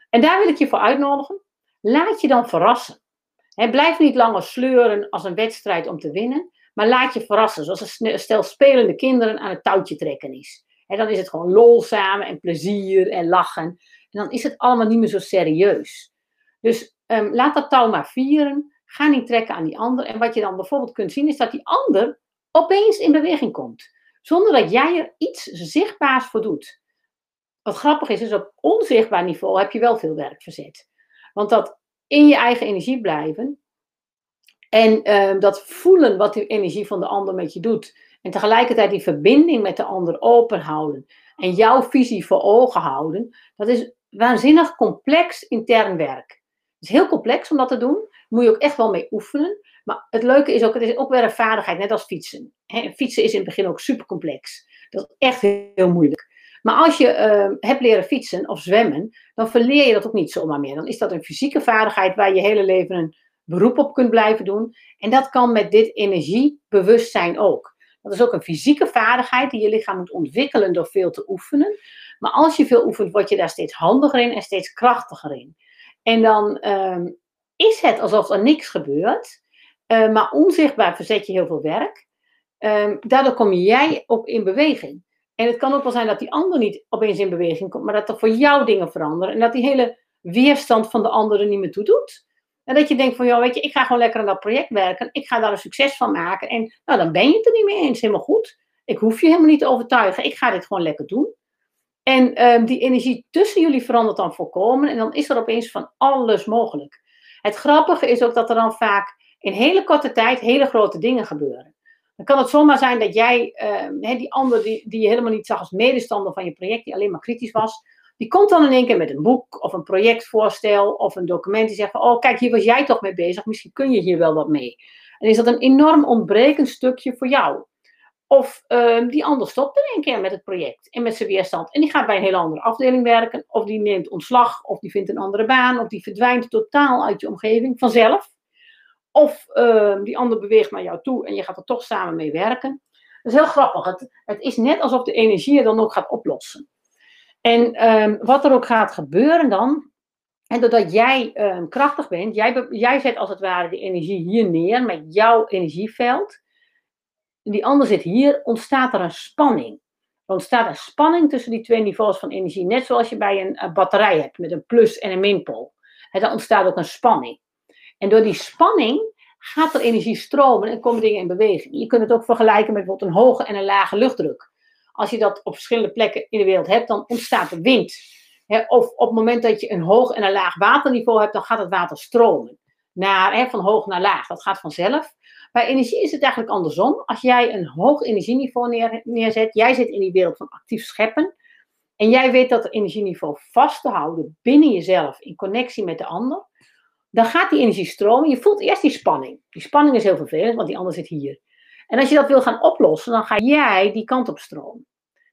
En daar wil ik je voor uitnodigen. Laat je dan verrassen. blijf niet langer sleuren als een wedstrijd om te winnen, maar laat je verrassen. Zoals een stel spelende kinderen aan het touwtje trekken is. En dan is het gewoon lol samen en plezier en lachen. En dan is het allemaal niet meer zo serieus. Dus Um, laat dat touw maar vieren. Ga niet trekken aan die ander. En wat je dan bijvoorbeeld kunt zien, is dat die ander opeens in beweging komt. zonder dat jij er iets zichtbaars voor doet. Wat grappig is, is op onzichtbaar niveau heb je wel veel werk verzet. Want dat in je eigen energie blijven en ehm, dat voelen wat die energie van de ander met je doet. En tegelijkertijd die verbinding met de ander open houden. En jouw visie voor ogen houden. Dat is waanzinnig complex intern werk. Het is heel complex om dat te doen. Moet je ook echt wel mee oefenen. Maar het leuke is ook, het is ook weer een vaardigheid, net als fietsen. fietsen is in het begin ook super complex. Dat is echt heel moeilijk. Maar als je uh, hebt leren fietsen of zwemmen, dan verleer je dat ook niet zomaar meer. Dan is dat een fysieke vaardigheid waar je hele leven een beroep op kunt blijven doen. En dat kan met dit energiebewustzijn ook. Dat is ook een fysieke vaardigheid die je lichaam moet ontwikkelen door veel te oefenen. Maar als je veel oefent, word je daar steeds handiger in en steeds krachtiger in. En dan um, is het alsof er niks gebeurt, uh, maar onzichtbaar verzet je heel veel werk. Um, daardoor kom jij ook in beweging. En het kan ook wel zijn dat die ander niet opeens in beweging komt, maar dat er voor jou dingen veranderen. En dat die hele weerstand van de ander er niet meer toe doet. En dat je denkt van, ja, weet je, ik ga gewoon lekker aan dat project werken. Ik ga daar een succes van maken. En nou, dan ben je het er niet mee eens. Helemaal goed. Ik hoef je helemaal niet te overtuigen. Ik ga dit gewoon lekker doen. En um, die energie tussen jullie verandert dan volkomen. En dan is er opeens van alles mogelijk. Het grappige is ook dat er dan vaak in hele korte tijd hele grote dingen gebeuren. Dan kan het zomaar zijn dat jij, uh, die ander die, die je helemaal niet zag als medestander van je project, die alleen maar kritisch was, die komt dan in één keer met een boek of een projectvoorstel of een document die zegt oh kijk, hier was jij toch mee bezig, misschien kun je hier wel wat mee. En is dat een enorm ontbrekend stukje voor jou. Of uh, die ander stopt in één keer met het project en met zijn weerstand. En die gaat bij een hele andere afdeling werken. Of die neemt ontslag. Of die vindt een andere baan. Of die verdwijnt totaal uit je omgeving vanzelf. Of uh, die ander beweegt naar jou toe en je gaat er toch samen mee werken. Dat is heel grappig. Het, het is net alsof de energie er dan ook gaat oplossen. En um, wat er ook gaat gebeuren dan, en doordat jij krachtig bent, jij, jij zet als het ware die energie hier neer met jouw energieveld. Die ander zit hier, ontstaat er een spanning. Er ontstaat een spanning tussen die twee niveaus van energie. Net zoals je bij een, een batterij hebt met een plus- en een minpool. Dan ontstaat ook een spanning. En door die spanning gaat er energie stromen en komen dingen in beweging. Je kunt het ook vergelijken met bijvoorbeeld een hoge en een lage luchtdruk. Als je dat op verschillende plekken in de wereld hebt, dan ontstaat er wind. of op het moment dat je een hoog en een laag waterniveau hebt, dan gaat het water stromen. Naar, van hoog naar laag. Dat gaat vanzelf. Bij energie is het eigenlijk andersom. Als jij een hoog energieniveau neer, neerzet, jij zit in die wereld van actief scheppen. En jij weet dat energieniveau vast te houden binnen jezelf in connectie met de ander dan gaat die energie stromen. Je voelt eerst die spanning. Die spanning is heel vervelend, want die ander zit hier. En als je dat wil gaan oplossen, dan ga jij die kant op stromen.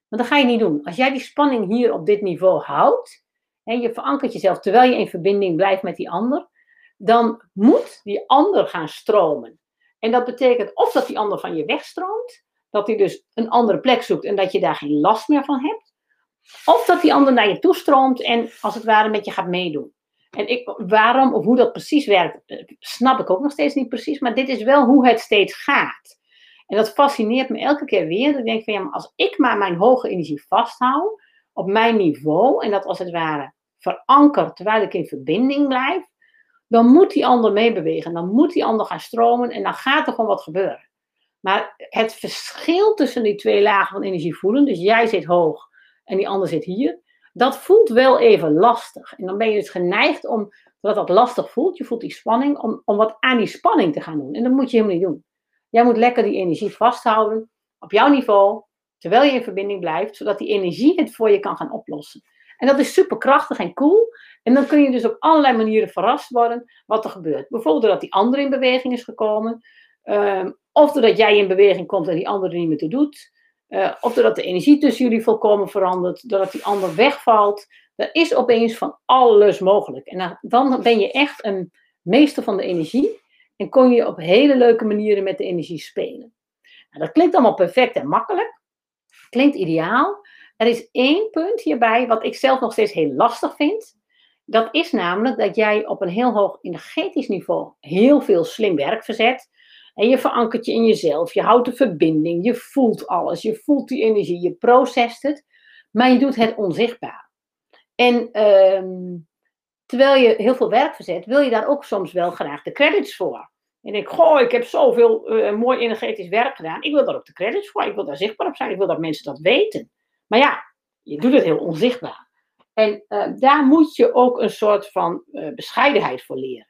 Maar dat ga je niet doen. Als jij die spanning hier op dit niveau houdt, en je verankert jezelf terwijl je in verbinding blijft met die ander, dan moet die ander gaan stromen. En dat betekent of dat die ander van je wegstroomt, dat hij dus een andere plek zoekt en dat je daar geen last meer van hebt, of dat die ander naar je toe stroomt en als het ware met je gaat meedoen. En ik, waarom of hoe dat precies werkt, eh, snap ik ook nog steeds niet precies. Maar dit is wel hoe het steeds gaat. En dat fascineert me elke keer weer. ik denk van ja, maar als ik maar mijn hoge energie vasthoud op mijn niveau en dat als het ware verankerd terwijl ik in verbinding blijf, dan moet die ander meebewegen. Dan moet die ander gaan stromen en dan gaat er gewoon wat gebeuren. Maar het verschil tussen die twee lagen van energie voelen, dus jij zit hoog en die ander zit hier, dat voelt wel even lastig. En dan ben je dus geneigd om, dat dat lastig voelt, je voelt die spanning, om, om wat aan die spanning te gaan doen. En dat moet je helemaal niet doen. Jij moet lekker die energie vasthouden op jouw niveau, terwijl je in verbinding blijft, zodat die energie het voor je kan gaan oplossen. En dat is super krachtig en cool. En dan kun je dus op allerlei manieren verrast worden wat er gebeurt. Bijvoorbeeld doordat die ander in beweging is gekomen. Um, of doordat jij in beweging komt en die ander er niet meer toe doet. Uh, of doordat de energie tussen jullie volkomen verandert, doordat die ander wegvalt. Er is opeens van alles mogelijk. En dan ben je echt een meester van de energie en kon je op hele leuke manieren met de energie spelen. Nou, dat klinkt allemaal perfect en makkelijk. Klinkt ideaal. Er is één punt hierbij wat ik zelf nog steeds heel lastig vind. Dat is namelijk dat jij op een heel hoog energetisch niveau heel veel slim werk verzet. En je verankert je in jezelf, je houdt de verbinding, je voelt alles, je voelt die energie, je processt het, maar je doet het onzichtbaar. En ehm, terwijl je heel veel werk verzet, wil je daar ook soms wel graag de credits voor. En ik goh, ik heb zoveel uh, mooi energetisch werk gedaan. Ik wil daar ook de credits voor. Ik wil daar zichtbaar op zijn. Ik wil dat mensen dat weten. Maar ja, je doet het heel onzichtbaar. En uh, daar moet je ook een soort van uh, bescheidenheid voor leren.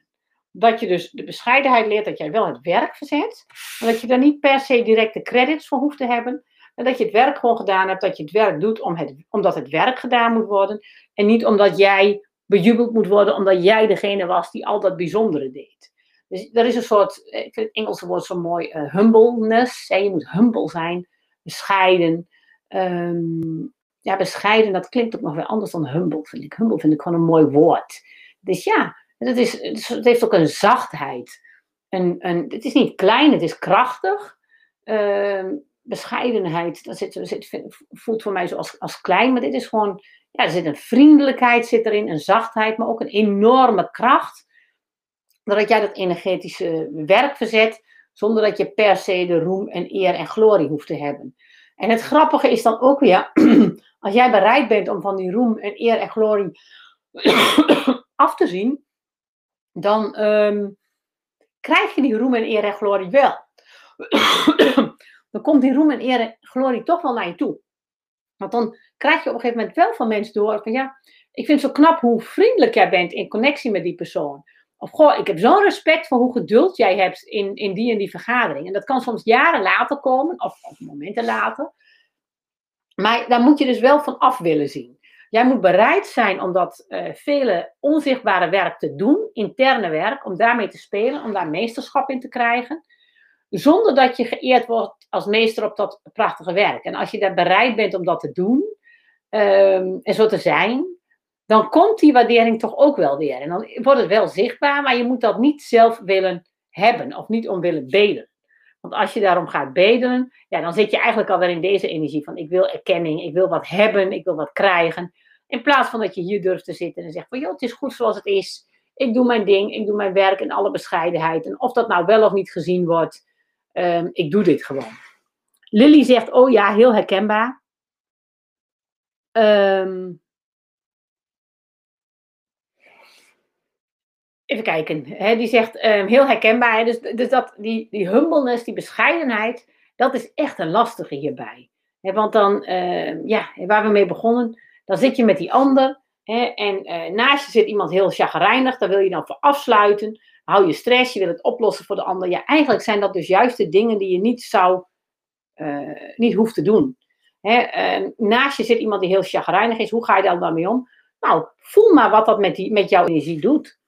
Dat je dus de bescheidenheid leert dat jij wel het werk verzet, maar dat je daar niet per se direct de credits voor hoeft te hebben. En dat je het werk gewoon gedaan hebt, dat je het werk doet om het, omdat het werk gedaan moet worden. En niet omdat jij bejubeld moet worden, omdat jij degene was die al dat bijzondere deed. Dus er is een soort, ik vind het Engelse woord zo mooi, uh, humbleness. Je moet humble zijn, bescheiden. Um, ja, bescheiden, dat klinkt ook nog weer anders dan humble, vind ik. Humble vind ik gewoon een mooi woord. Dus ja, het, is, het heeft ook een zachtheid. Een, een, het is niet klein, het is krachtig. Uh, bescheidenheid, dat zit, zit, voelt voor mij zo als, als klein, maar dit is gewoon, ja, er zit een vriendelijkheid zit erin, een zachtheid, maar ook een enorme kracht. Doordat jij dat energetische werk verzet, zonder dat je per se de roem en eer en glorie hoeft te hebben. En het grappige is dan ook weer, als jij bereid bent om van die roem en eer en glorie af te zien, dan um, krijg je die roem en eer en glorie wel. dan komt die roem en eer en glorie toch wel naar je toe. Want dan krijg je op een gegeven moment wel van mensen door van ja, ik vind het zo knap hoe vriendelijk jij bent in connectie met die persoon. Of goh, ik heb zo'n respect voor hoe geduld jij hebt in, in die en die vergadering. En dat kan soms jaren later komen, of, of momenten later. Maar daar moet je dus wel van af willen zien. Jij moet bereid zijn om dat uh, vele onzichtbare werk te doen, interne werk, om daarmee te spelen, om daar meesterschap in te krijgen. Zonder dat je geëerd wordt als meester op dat prachtige werk. En als je daar bereid bent om dat te doen um, en zo te zijn, dan komt die waardering toch ook wel weer. En dan wordt het wel zichtbaar, maar je moet dat niet zelf willen hebben of niet om willen bedelen. Want als je daarom gaat bedelen, ja, dan zit je eigenlijk alweer in deze energie van ik wil erkenning, ik wil wat hebben, ik wil wat krijgen. In plaats van dat je hier durft te zitten en zegt van joh, het is goed zoals het is. Ik doe mijn ding, ik doe mijn werk in alle bescheidenheid. En of dat nou wel of niet gezien wordt, um, ik doe dit gewoon. Lily zegt, oh ja, heel herkenbaar. Um, even kijken, hè, die zegt um, heel herkenbaar. Dus, dus dat, die, die humbleness, die bescheidenheid, dat is echt een lastige hierbij. Hè, want dan, uh, ja, waar we mee begonnen, dan zit je met die ander. Hè, en uh, naast je zit iemand heel chagrijnig, daar wil je dan voor afsluiten. Hou je stress, je wil het oplossen voor de ander. Ja, eigenlijk zijn dat dus juist de dingen die je niet zou, uh, niet hoeft te doen. Hè, naast je zit iemand die heel chagrijnig is, hoe ga je daar dan mee om? Nou, voel maar wat dat met, die, met jouw energie doet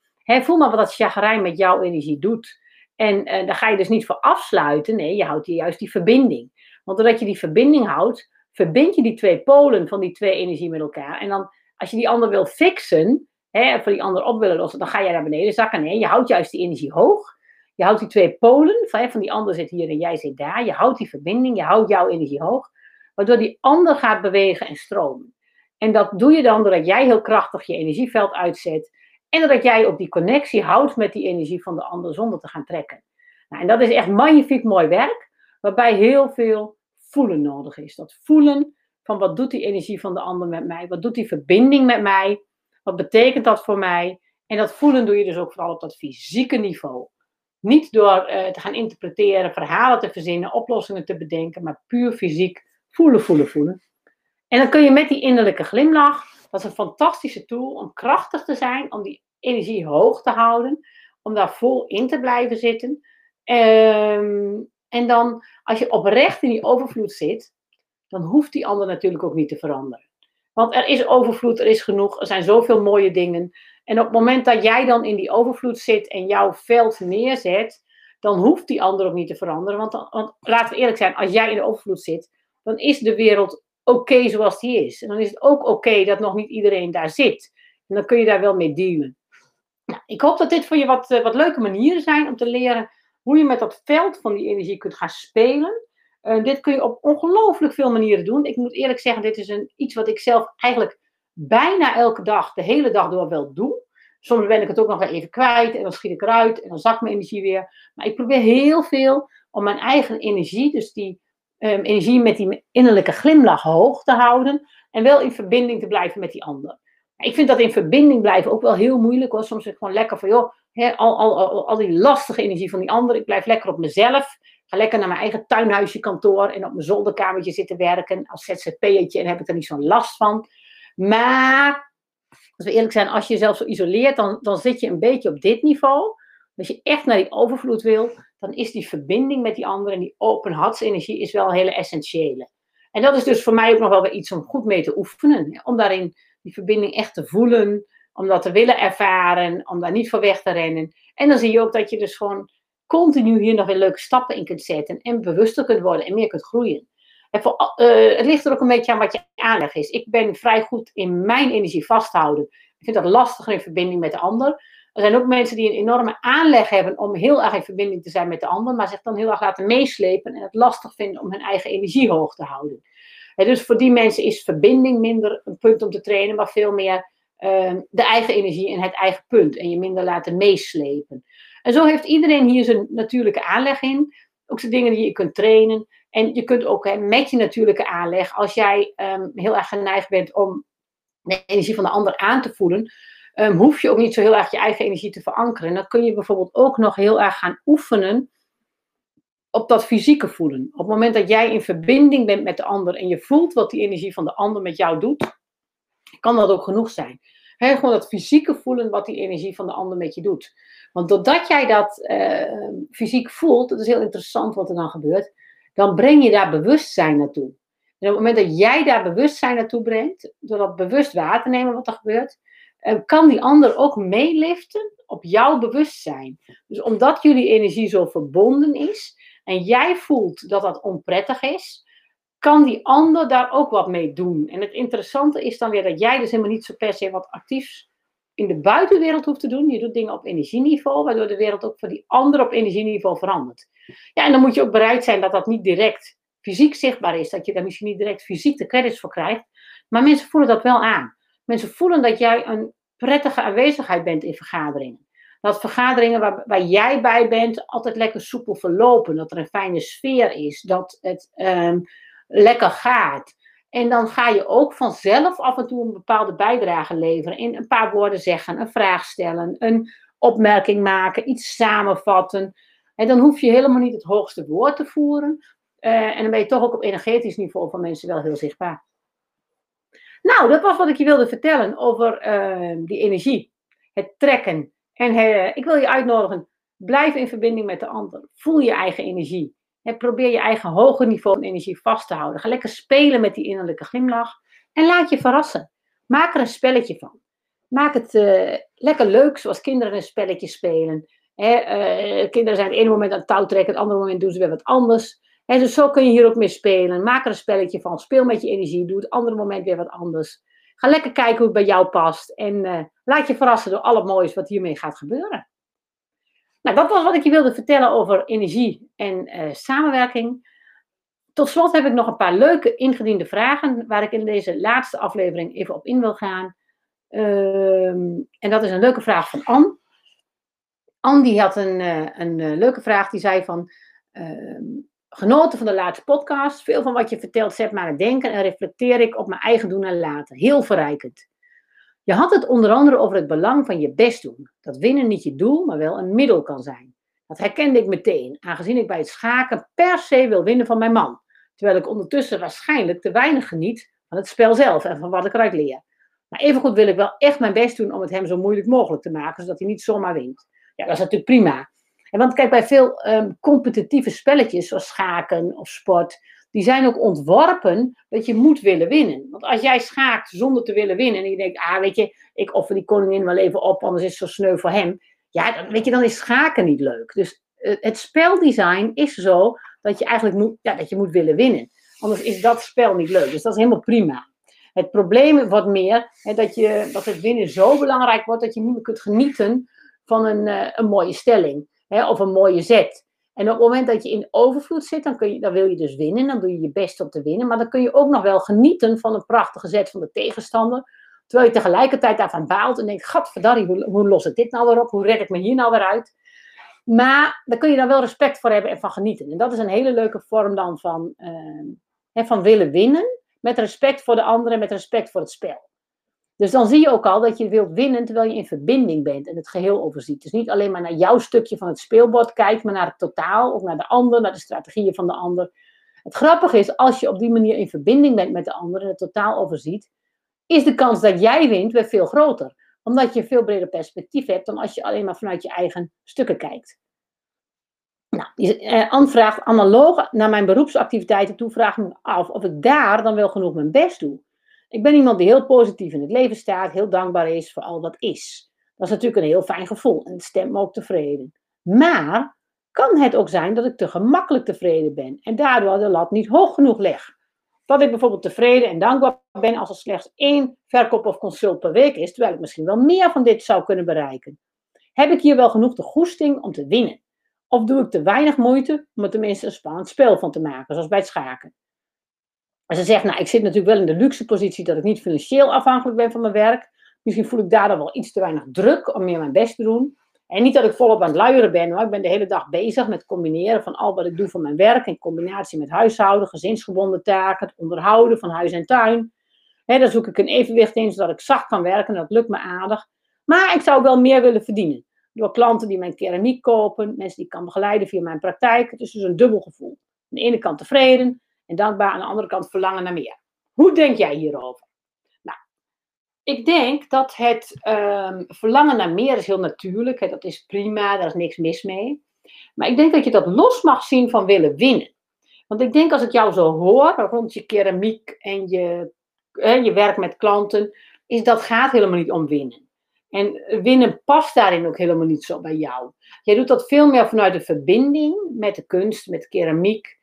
voel maar wat dat chagrijn met jouw energie doet. En uh, daar ga je dus niet voor afsluiten. Nee, je houdt hier juist die verbinding. Want doordat je die verbinding houdt, verbind je die twee polen van die twee energie met elkaar. En dan, als je die ander wil fixen, hè, voor die ander op willen lossen, dan ga je naar beneden zakken. Nee, je houdt juist die energie hoog. Je houdt die twee polen, van, van die ander zit hier en jij zit daar. Je houdt die verbinding, je houdt jouw energie hoog. Waardoor die ander gaat bewegen en stromen. En dat doe je dan doordat jij heel krachtig je energieveld uitzet. En dat jij ook die connectie houdt met die energie van de ander zonder te gaan trekken. Nou, en dat is echt magnifiek mooi werk, waarbij heel veel voelen nodig is. Dat voelen van wat doet die energie van de ander met mij? Wat doet die verbinding met mij? Wat betekent dat voor mij? En dat voelen doe je dus ook vooral op dat fysieke niveau. Niet door uh, te gaan interpreteren, verhalen te verzinnen, oplossingen te bedenken, maar puur fysiek voelen, voelen, voelen. En dan kun je met die innerlijke glimlach dat is een fantastische tool om krachtig te zijn, om die energie hoog te houden, om daar vol in te blijven zitten. Um, en dan, als je oprecht in die overvloed zit, dan hoeft die ander natuurlijk ook niet te veranderen. Want er is overvloed, er is genoeg, er zijn zoveel mooie dingen. En op het moment dat jij dan in die overvloed zit en jouw veld neerzet, dan hoeft die ander ook niet te veranderen. Want laten we eerlijk zijn, als jij in de overvloed zit, dan is de wereld oké zoals die is. En dan is het ook oké dat nog niet iedereen daar zit. En dan kun je daar wel mee dealen. Nou, ik hoop dat dit voor je wat, uh, wat leuke manieren zijn om te leren hoe je met dat veld van die energie kunt gaan spelen. Uh, dit kun je op ongelooflijk veel manieren doen. Ik moet eerlijk zeggen, dit is een, iets wat ik zelf eigenlijk bijna elke dag, de hele dag door wel doe. Soms ben ik het ook nog even kwijt en dan schiet ik eruit en dan zakt mijn energie weer. Maar ik probeer heel veel om mijn eigen energie, dus die um, energie met die innerlijke glimlach hoog te houden. En wel in verbinding te blijven met die ander. Ik vind dat in verbinding blijven ook wel heel moeilijk hoor. Soms is gewoon lekker van joh, al, al, al, die lastige energie van die ander. Ik blijf lekker op mezelf. Ga lekker naar mijn eigen tuinhuisje kantoor en op mijn zolderkamertje zitten werken als ZZP'tje en heb ik er niet zo'n last van. Maar, als we eerlijk zijn, als je jezelf zo isoleert, dan, dan zit je een beetje op dit niveau. Als je echt naar die overvloed wil, dan is die verbinding met die ander en die open hartsenergie is wel een hele essentiële. En dat is dus voor mij ook nog wel weer iets om goed mee te oefenen. Om daarin die verbinding echt te voelen, om dat te willen ervaren, om daar niet voor weg te rennen. En dan zie je ook dat je dus gewoon continu hier nog weer leuke stappen in kunt zetten en bewuster kunt worden en meer kunt groeien. En voor, uh, het ligt er ook een beetje aan wat je aanleg is. Ik ben vrij goed in mijn energie vasthouden. Ik vind dat lastiger in verbinding met de ander. Er zijn ook mensen die een enorme aanleg hebben om heel erg in verbinding te zijn met de ander, maar zich dan heel erg laten meeslepen en het lastig vinden om hun eigen energie hoog te houden. En dus voor die mensen is verbinding minder een punt om te trainen, maar veel meer uh, de eigen energie en het eigen punt. En je minder laten meeslepen. En zo heeft iedereen hier zijn natuurlijke aanleg in. Ook zijn dingen die je kunt trainen. En je kunt ook hè, met je natuurlijke aanleg, als jij um, heel erg geneigd bent om de energie van de ander aan te voelen, um, hoef je ook niet zo heel erg je eigen energie te verankeren. En dan kun je bijvoorbeeld ook nog heel erg gaan oefenen op dat fysieke voelen. Op het moment dat jij in verbinding bent met de ander en je voelt wat die energie van de ander met jou doet, kan dat ook genoeg zijn. Gewoon dat fysieke voelen wat die energie van de ander met je doet. Want doordat jij dat uh, fysiek voelt, dat is heel interessant wat er dan gebeurt, dan breng je daar bewustzijn naartoe. En op het moment dat jij daar bewustzijn naartoe brengt, door dat bewust waar te nemen wat er gebeurt, kan die ander ook meeliften op jouw bewustzijn. Dus omdat jullie energie zo verbonden is en jij voelt dat dat onprettig is, kan die ander daar ook wat mee doen. En het interessante is dan weer dat jij dus helemaal niet zo per se wat actiefs in de buitenwereld hoeft te doen. Je doet dingen op energieniveau, waardoor de wereld ook voor die ander op energieniveau verandert. Ja, en dan moet je ook bereid zijn dat dat niet direct fysiek zichtbaar is. Dat je daar misschien niet direct fysiek de credits voor krijgt. Maar mensen voelen dat wel aan. Mensen voelen dat jij een prettige aanwezigheid bent in vergaderingen. Dat vergaderingen waar, jij bij bent altijd lekker soepel verlopen. Dat er een fijne sfeer is. Dat het um, lekker gaat. En dan ga je ook vanzelf af en toe een bepaalde bijdrage leveren. In een paar woorden zeggen, een vraag stellen, een opmerking maken, iets samenvatten. En dan hoef je helemaal niet het hoogste woord te voeren. Uh, en dan ben je toch ook op energetisch niveau van mensen wel heel zichtbaar. Nou, dat was wat ik je wilde vertellen over uh, die energie. Het trekken. En uh, ik wil je uitnodigen, blijf in verbinding met de ander. Voel je eigen energie. En probeer je eigen hoger niveau van energie vast te houden. Ga lekker spelen met die innerlijke glimlach. En laat je verrassen. Maak er een spelletje van. Maak het uh, lekker leuk, zoals kinderen een spelletje spelen. Uh, kinderen zijn het ene moment aan het touw trekken, het andere moment doen ze weer wat anders. Hè, dus zo kun je hier ook mee spelen. Maak er een spelletje van. Speel met je energie. Doe het andere moment weer wat anders. Ga lekker kijken hoe het bij jou past. En uh, laat je verrassen door al het moois wat hiermee gaat gebeuren. Nou, dat was wat ik je wilde vertellen over energie en uh, samenwerking. Tot slot heb ik nog een paar leuke ingediende vragen waar ik in deze laatste aflevering even op in wil gaan. Um, en dat is een leuke vraag van Anne. Anne die had een, uh, een leuke vraag. Die zei van, uh, genoten van de laatste podcast. Veel van wat je vertelt zet me aan het denken en reflecteer ik op mijn eigen doen en laten. Heel verrijkend. Je had het onder andere over het belang van je best doen. Dat winnen niet je doel, maar wel een middel kan zijn. Dat herkende ik meteen, aangezien ik bij het schaken per se wil winnen van mijn man. Terwijl ik ondertussen waarschijnlijk te weinig geniet van het spel zelf en van wat ik eruit leer. Maar evengoed wil ik wel echt mijn best doen om het hem zo moeilijk mogelijk te maken, zodat hij niet zomaar wint. Ja, dat is natuurlijk prima. Want kijk, bij veel um, competitieve spelletjes, zoals schaken of sport, die zijn ook ontworpen dat je moet willen winnen. Want als jij schaakt zonder te willen winnen en je denkt, ah weet je, ik offer die koningin wel even op, anders is het zo sneu voor hem. Ja, dan, weet je, dan is schaken niet leuk. Dus uh, het speldesign is zo dat je eigenlijk moet, ja, dat je moet willen winnen. Anders is dat spel niet leuk. Dus dat is helemaal prima. Het probleem wordt meer hè, dat, je, dat het winnen zo belangrijk wordt dat je niet meer kunt genieten van een, uh, een mooie stelling hè, of een mooie zet. En op het moment dat je in overvloed zit, dan, kun je, dan wil je dus winnen. Dan doe je je best om te winnen. Maar dan kun je ook nog wel genieten van een prachtige zet van de tegenstander. Terwijl je tegelijkertijd daarvan baalt en denkt: Gadverdarrie, hoe, hoe los ik dit nou weer op? Hoe red ik me hier nou weer uit? Maar daar kun je dan wel respect voor hebben en van genieten. En dat is een hele leuke vorm dan van, uh, van willen winnen. Met respect voor de anderen, met respect voor het spel. Dus dan zie je ook al dat je wilt winnen terwijl je in verbinding bent en het geheel overziet. Dus niet alleen maar naar jouw stukje van het speelbord kijkt, maar naar het totaal of naar de ander, naar de strategieën van de ander. Het grappige is, als je op die manier in verbinding bent met de ander en het totaal overziet, is de kans dat jij wint weer veel groter. Omdat je een veel breder perspectief hebt dan als je alleen maar vanuit je eigen stukken kijkt. Nou, eh, Anne vraagt analoog naar mijn beroepsactiviteiten toe, vraag me af of ik daar dan wel genoeg mijn best doe. Ik ben iemand die heel positief in het leven staat, heel dankbaar is voor al wat is. Dat is natuurlijk een heel fijn gevoel en het stemt me ook tevreden. Maar kan het ook zijn dat ik te gemakkelijk tevreden ben en daardoor de lat niet hoog genoeg leg? Dat ik bijvoorbeeld tevreden en dankbaar ben als er slechts één verkoop of consult per week is, terwijl ik misschien wel meer van dit zou kunnen bereiken. Heb ik hier wel genoeg de goesting om te winnen? Of doe ik te weinig moeite om er tenminste een spannend spel van te maken, zoals bij het schaken? En ze zegt, nou, ik zit natuurlijk wel in de luxe positie dat ik niet financieel afhankelijk ben van mijn werk. Misschien voel ik daardoor wel iets te weinig druk om meer mijn best te doen. En niet dat ik volop aan het luieren ben, maar ik ben de hele dag bezig met combineren van al wat ik doe voor mijn werk in combinatie met huishouden, gezinsgebonden taken, het onderhouden van huis en tuin. He, daar zoek ik een evenwicht in, zodat ik zacht kan werken en dat lukt me aardig. Maar ik zou wel meer willen verdienen. Door klanten die mijn keramiek kopen, mensen die ik kan begeleiden via mijn praktijk. Het is dus een dubbel gevoel. Aan de ene kant tevreden en dankbaar, aan de andere kant verlangen naar meer. Hoe denk jij hierover? Nou, ik denk dat het um, verlangen naar meer is heel natuurlijk. Hè, dat is prima, daar is niks mis mee. Maar ik denk dat je dat los mag zien van willen winnen. Want ik denk als ik jou zo hoor, rond je keramiek en je, je werk met klanten, is dat gaat helemaal niet om winnen. En winnen past daarin ook helemaal niet zo bij jou. Jij doet dat veel meer vanuit de verbinding met de kunst, met keramiek,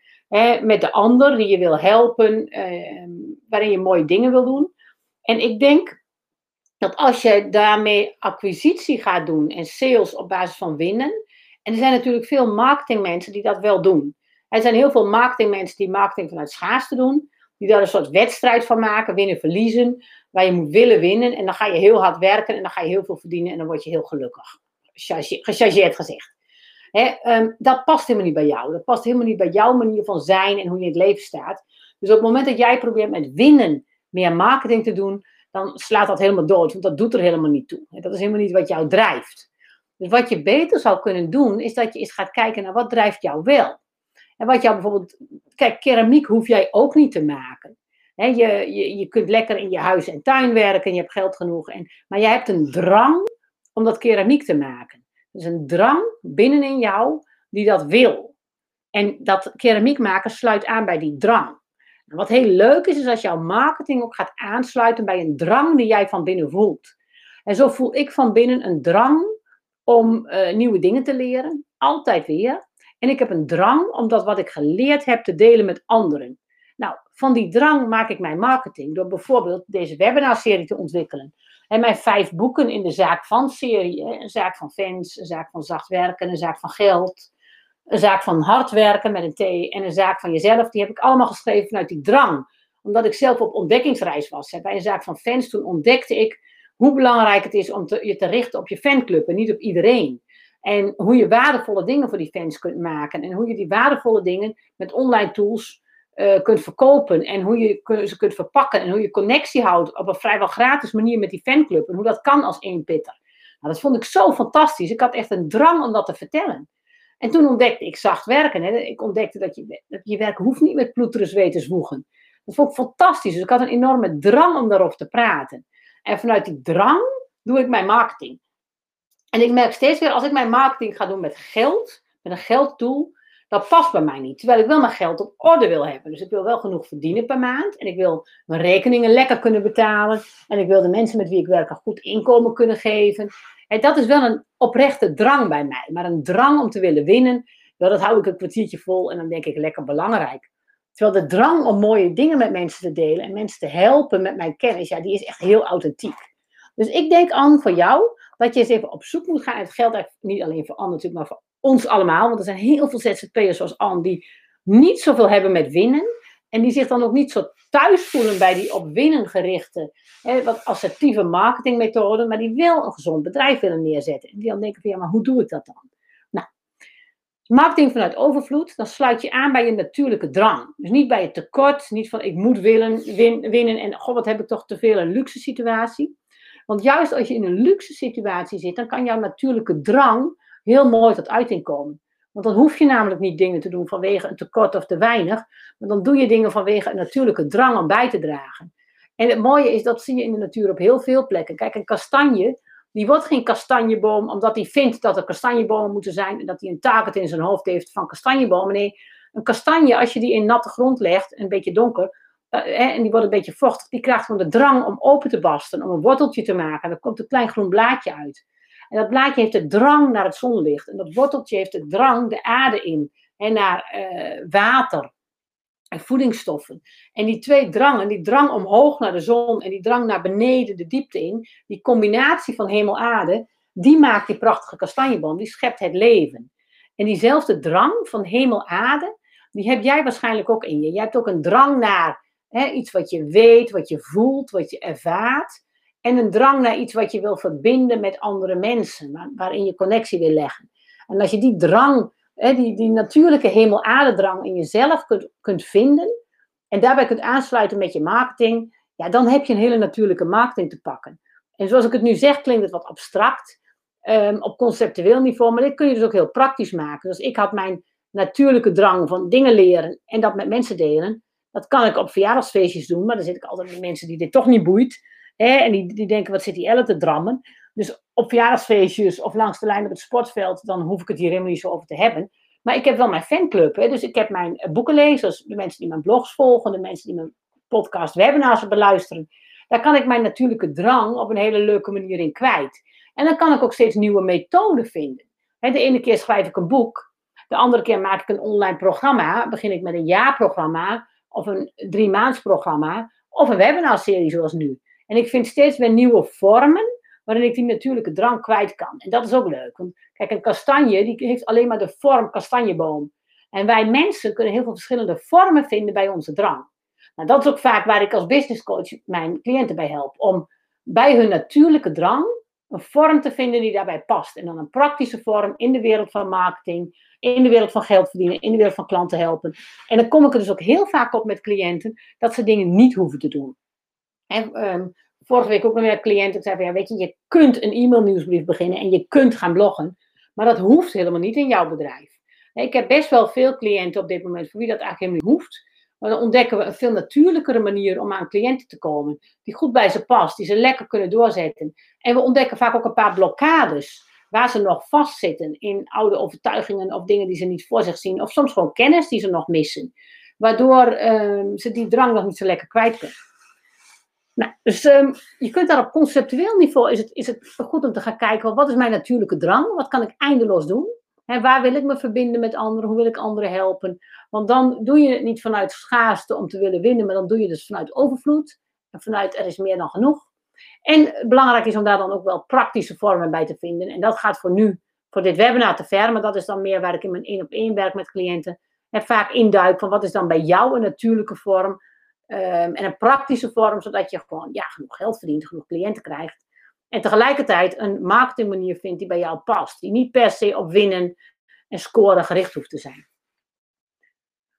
met de ander die je wil helpen, eh, waarin je mooie dingen wil doen. En ik denk dat als je daarmee acquisitie gaat doen en sales op basis van winnen, en er zijn natuurlijk veel marketingmensen die dat wel doen. Er zijn heel veel marketingmensen die marketing vanuit schaarste doen, die daar een soort wedstrijd van maken, winnen, verliezen, waar je moet willen winnen. En dan ga je heel hard werken en dan ga je heel veel verdienen en dan word je heel gelukkig. Gechargeerd gezegd. Ehm, dat past helemaal niet bij jou. Dat past helemaal niet bij jouw manier van zijn en hoe je in het leven staat. Dus op het moment dat jij probeert met winnen meer marketing te doen, dan slaat dat helemaal dood. Want dat doet er helemaal niet toe. Dat is helemaal niet wat jou drijft. Dus wat je beter zou kunnen doen, is dat je eens gaat kijken naar wat drijft jou wel. En wat jou bijvoorbeeld, kijk, keramiek hoef jij ook niet te maken. je, je, je kunt lekker in je huis en tuin werken en je hebt geld genoeg. En, maar jij hebt een drang om dat keramiek te maken. Dus een drang binnenin jou die dat wil. En dat keramiek maken sluit aan bij die drang. En wat heel leuk is, is als jouw marketing ook gaat aansluiten bij een drang die jij van binnen voelt. En zo voel ik van binnen een drang om uh, nieuwe dingen te leren, altijd weer. En ik heb een drang om dat wat ik geleerd heb te delen met anderen. Nou, van die drang maak ik mijn marketing door bijvoorbeeld deze webinarserie te ontwikkelen. En mijn vijf boeken in de zaak van serie. Een zaak van fans, een zaak van zacht werken, een zaak van geld. Een zaak van hard werken met een T en een zaak van jezelf. Die heb ik allemaal geschreven vanuit die drang. Omdat ik zelf op ontdekkingsreis was. Bij een zaak van fans toen ontdekte ik hoe belangrijk het is om te, je te richten op je fanclub en niet op iedereen. En hoe je waardevolle dingen voor die fans kunt maken. En hoe je die waardevolle dingen met online tools uh, kunt verkopen. En hoe je ze kunt verpakken. En hoe je connectie houdt op een vrijwel gratis manier met die fanclub. En hoe dat kan als één pitter. Nou, dat vond ik zo fantastisch. Ik had echt een drang om dat te vertellen. En toen ontdekte ik zacht werken. Hè. Ik ontdekte dat je, dat je werk hoeft niet met ploeteren zweet te zwoegen. Dat vond ik fantastisch. Dus ik had een enorme drang om daarover te praten. En vanuit die drang doe ik mijn marketing. En ik merk steeds weer, als ik mijn marketing ga doen met geld, met een gelddoel, dat past bij mij niet. Terwijl ik wel mijn geld op orde wil hebben. Dus ik wil wel genoeg verdienen per maand. En ik wil mijn rekeningen lekker kunnen betalen. En ik wil de mensen met wie ik werk een goed inkomen kunnen geven. En dat is wel een oprechte drang bij mij. Maar een drang om te willen winnen, dat hou ik een kwartiertje vol en dan denk ik lekker belangrijk. Terwijl de drang om mooie dingen met mensen te delen en mensen te helpen met mijn kennis, ja, die is echt heel authentiek. Dus ik denk aan voor jou dat je eens even op zoek moet gaan. En het geldt niet alleen voor Anne natuurlijk, maar voor ons allemaal. Want er zijn heel veel ZZP'ers zoals Anne die niet zoveel hebben met winnen. En die zich dan ook niet zo thuis voelen bij die op winnen gerichte, hè, wat assertieve marketingmethoden, maar die wel een gezond bedrijf willen neerzetten. En die dan denken van ja, maar hoe doe ik dat dan? Nou, marketing vanuit overvloed, dan sluit je aan bij je natuurlijke drang. Dus niet bij je tekort, niet van ik moet willen, win, winnen en god wat heb ik toch te veel een luxe situatie. Want juist als je in een luxe situatie zit, dan kan jouw natuurlijke drang heel mooi tot uiting komen. Want dan hoef je namelijk niet dingen te doen vanwege een tekort of te weinig, maar dan doe je dingen vanwege een natuurlijke drang om bij te dragen. En het mooie is, dat zie je in de natuur op heel veel plekken. Kijk, een kastanje, die wordt geen kastanjeboom omdat hij vindt dat er kastanjebomen moeten zijn en dat hij een taak in zijn hoofd heeft van kastanjebomen. Nee, een kastanje, als je die in natte grond legt, een beetje donker, uh, en die wordt een beetje vochtig, die krijgt gewoon de drang om open te barsten, om een worteltje te maken. En dan komt een klein groen blaadje uit. En dat blaadje heeft de drang naar het zonlicht. En dat worteltje heeft de drang de aarde in. En naar uh, water en voedingsstoffen. En die twee drangen, die drang omhoog naar de zon en die drang naar beneden de diepte in, die combinatie van hemel-aarde, die maakt die prachtige kastanjeboom, die schept het leven. En diezelfde drang van hemel-aarde, die heb jij waarschijnlijk ook in je. Jij hebt ook een drang naar hè, iets wat je weet, wat je voelt, wat je ervaart. En een drang naar iets wat je wil verbinden met andere mensen, waarin je connectie wil leggen. En als je die drang die, die natuurlijke hemel-aardedrang in jezelf kunt, kunt vinden en daarbij kunt aansluiten met je marketing, ja, dan heb je een hele natuurlijke marketing te pakken. En zoals ik het nu zeg, klinkt het wat abstract um, op conceptueel niveau, maar dit kun je dus ook heel praktisch maken. Dus ik had mijn natuurlijke drang van dingen leren en dat met mensen delen. Dat kan ik op verjaardagsfeestjes doen, maar dan zit ik altijd met mensen die dit toch niet boeit. Hè, en die, denken, wat zit die Elle te drammen? Dus op verjaardagsfeestjes of langs de lijn op het sportveld, dan hoef ik het hier helemaal niet zo over te hebben. Maar ik heb wel mijn fanclub. Hè? Dus ik heb mijn eh, boekenlezers, de mensen die mijn blogs volgen, de mensen die mijn podcast webinars beluisteren. Daar kan ik mijn natuurlijke drang op een hele leuke manier in kwijt. En dan kan ik ook steeds nieuwe methoden vinden. de ene keer schrijf ik een boek, de andere keer maak ik een online programma. Begin ik met een jaarprogramma of een drie programma of een webinarserie zoals nu. En ik vind steeds weer nieuwe vormen waarin ik die natuurlijke drang kwijt kan. En dat is ook leuk. Want kijk, een kastanje die heeft alleen maar de vorm kastanjeboom. En wij mensen kunnen heel veel verschillende vormen vinden bij onze drang. Nou, dat is ook vaak waar ik als business coach mijn cliënten bij help. Om bij hun natuurlijke drang een vorm te vinden die daarbij past. En dan een praktische vorm in de wereld van marketing, in de wereld van geld verdienen, in de wereld van klanten helpen. En dan kom ik er dus ook heel vaak op met cliënten dat ze dingen niet hoeven te doen. En, um, vorige week ook nog met cliënten. Ik zei van, ja, weet je, je kunt een e-mail nieuwsbrief beginnen en je kunt gaan bloggen. Maar dat hoeft helemaal niet in jouw bedrijf. Ik heb best wel veel cliënten op dit moment voor wie dat eigenlijk helemaal niet hoeft. Maar dan ontdekken we een veel natuurlijkere manier om aan cliënten te komen. Die goed bij ze past, die ze lekker kunnen doorzetten. En we ontdekken vaak ook een paar blokkades. Waar ze nog vastzitten in oude overtuigingen of dingen die ze niet voor zich zien. Of soms gewoon kennis die ze nog missen. Waardoor uh, ze die drang nog niet zo lekker kwijt kunnen. Nou, dus um, je kunt daar op conceptueel niveau, is het, is het goed om te gaan kijken, wat is mijn natuurlijke drang? Wat kan ik eindeloos doen? En waar wil ik me verbinden met anderen? Hoe wil ik anderen helpen? Want dan doe je het niet vanuit schaarste om te willen winnen, maar dan doe je het dus vanuit overvloed. En vanuit er is meer dan genoeg. En belangrijk is om daar dan ook wel praktische vormen bij te vinden. En dat gaat voor nu, voor dit webinar te ver, maar dat is dan meer waar ik in mijn één op één werk met cliënten. En vaak induik van wat is dan bij jou een natuurlijke vorm Um, en een praktische vorm, zodat je gewoon ja, genoeg geld verdient, genoeg cliënten krijgt. En tegelijkertijd een marketingmanier vindt die bij jou past. Die niet per se op winnen en scoren gericht hoeft te zijn.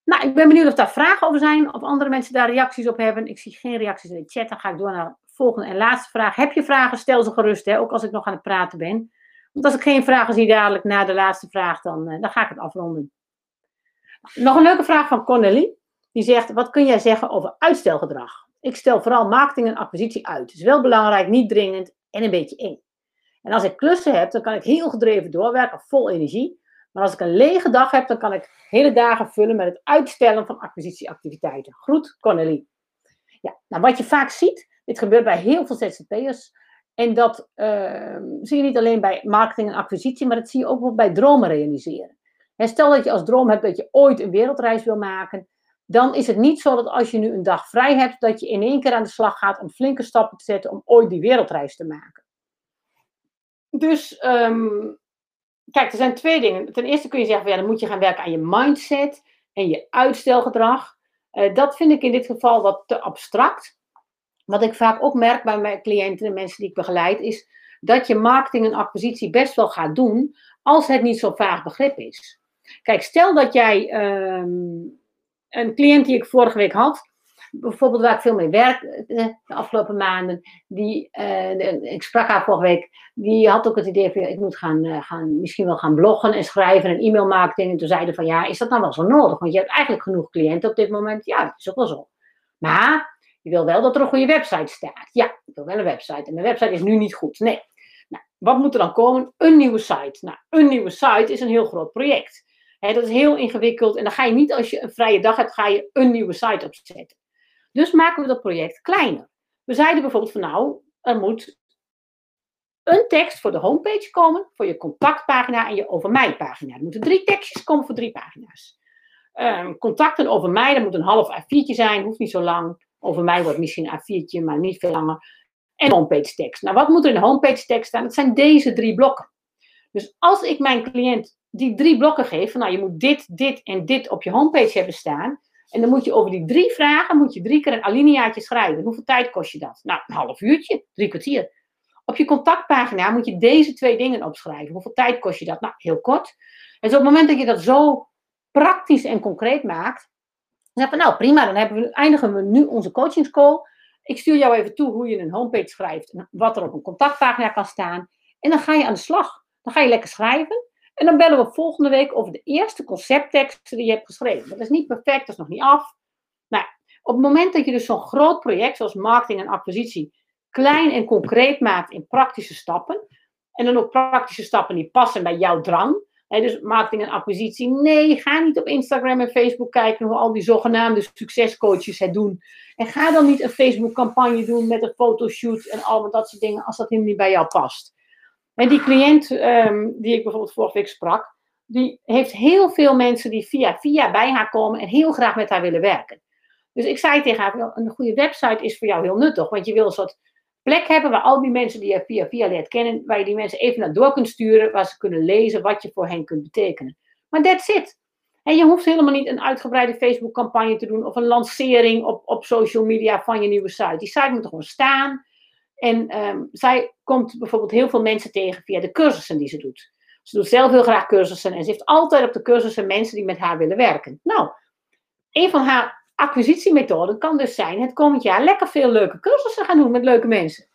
Nou, ik ben benieuwd of daar vragen over zijn. Of andere mensen daar reacties op hebben. Ik zie geen reacties in de chat. Dan ga ik door naar de volgende en laatste vraag. Heb je vragen? Stel ze gerust, hè, ook als ik nog aan het praten ben. Want als ik geen vragen zie dadelijk na de laatste vraag, dan, uh, dan ga ik het afronden. Nog een leuke vraag van Cornelie. Die zegt, wat kun jij zeggen over uitstelgedrag? Ik stel vooral marketing en acquisitie uit. Het is wel belangrijk, niet dringend en een beetje eng. En als ik klussen heb, dan kan ik heel gedreven doorwerken, vol energie. Maar als ik een lege dag heb, dan kan ik hele dagen vullen met het uitstellen van acquisitieactiviteiten. Groet, Cornelie. Ja, nou wat je vaak ziet, dit gebeurt bij heel veel ZZP'ers. En dat uh, zie je niet alleen bij marketing en acquisitie, maar dat zie je ook bij dromen realiseren. En stel dat je als droom hebt dat je ooit een wereldreis wil maken dan is het niet zo dat als je nu een dag vrij hebt, dat je in één keer aan de slag gaat om flinke stappen te zetten om ooit die wereldreis te maken. Dus, ehm, kijk, er zijn twee dingen. Ten eerste kun je zeggen, ja, dan moet je gaan werken aan je mindset en je uitstelgedrag. Uh, dat vind ik in dit geval wat te abstract. Wat ik vaak ook merk bij mijn cliënten en mensen die ik begeleid, is dat je marketing en acquisitie best wel gaat doen als het niet zo vaag begrip is. Kijk, stel dat jij. Ehm, een cliënt die ik vorige week had, bijvoorbeeld waar ik veel mee werk de, afgelopen maanden, die, ik sprak haar vorige week, die had ook het idee van, ik moet gaan, gaan, misschien wel gaan bloggen en schrijven en e-mailmarketing. En toen zeiden van, ja, is dat nou wel zo nodig? Want je hebt eigenlijk genoeg cliënten op dit moment. Ja, dat is ook wel zo. Maar je wil wel dat er een goede website staat. Ja, ik wil wel een website. En mijn website is nu niet goed. Nee. Nou, wat moet er dan komen? Een nieuwe site. Nou, een nieuwe site is een heel groot project. Dat is heel ingewikkeld. En dan ga je niet als je een vrije dag hebt, ga je een nieuwe site opzetten. Dus maken we dat project kleiner. We zeiden bijvoorbeeld van nou, er moet een tekst voor de homepage komen, voor je contactpagina en je over mij pagina. Er moeten drie tekstjes komen voor drie pagina's. Um, contacten over mij, dat moet een half A4'tje zijn, hoeft niet zo lang. Over mij wordt misschien een A4'tje, maar niet veel langer. En homepage tekst. Nou, wat moet er in de homepage tekst staan? Dat zijn deze drie blokken. Dus als ik mijn cliënt die drie blokken geef, van nou, je moet dit, dit en dit op je homepage hebben staan. En dan moet je over die drie vragen, moet je drie keer een alineaatje schrijven. Hoeveel tijd kost je dat? Nou, een half uurtje, drie kwartier. Op je contactpagina moet je deze twee dingen opschrijven. Hoeveel tijd kost je dat? Nou, heel kort. En dus op het moment dat je dat zo praktisch en concreet maakt, dan we, nou prima, dan hebben we, eindigen we nu onze coachingscall. Ik stuur jou even toe hoe je een homepage schrijft wat er op een contactpagina kan staan. En dan ga je aan de slag. Dan ga je lekker schrijven. En dan bellen we volgende week over de eerste conceptteksten die je hebt geschreven. Dat is niet perfect, dat is nog niet af. Nou, op het moment dat je dus zo'n groot project zoals marketing en acquisitie klein en concreet maakt in praktische stappen, en dan ook praktische stappen die passen bij jouw drang, dus marketing en acquisitie. Nee, ga niet op Instagram en Facebook kijken hoe al die zogenaamde succescoaches het doen. En ga dan niet een Facebook-campagne doen met een fotoshoot en al dat soort dingen als dat niet bij jou past. En die cliënt um, die ik bijvoorbeeld vorige week sprak, die heeft heel veel mensen die via via bij haar komen en heel graag met haar willen werken. Dus ik zei tegen haar, een goede website is voor jou heel nuttig, want je wil een soort plek hebben waar al die mensen die je via via leert kennen, waar je die mensen even naar door kunt sturen, waar ze kunnen lezen wat je voor hen kunt betekenen. Maar that's it. En je hoeft helemaal niet een uitgebreide Facebook-campagne te doen of een lancering op, op social media van je nieuwe site. Die site moet er gewoon staan. En um, zij komt bijvoorbeeld heel veel mensen tegen via de cursussen die ze doet. Ze doet zelf heel graag cursussen en ze heeft altijd op de cursussen mensen die met haar willen werken. Nou, een van haar acquisitiemethode kan dus zijn het komend jaar lekker veel leuke cursussen gaan doen met leuke mensen.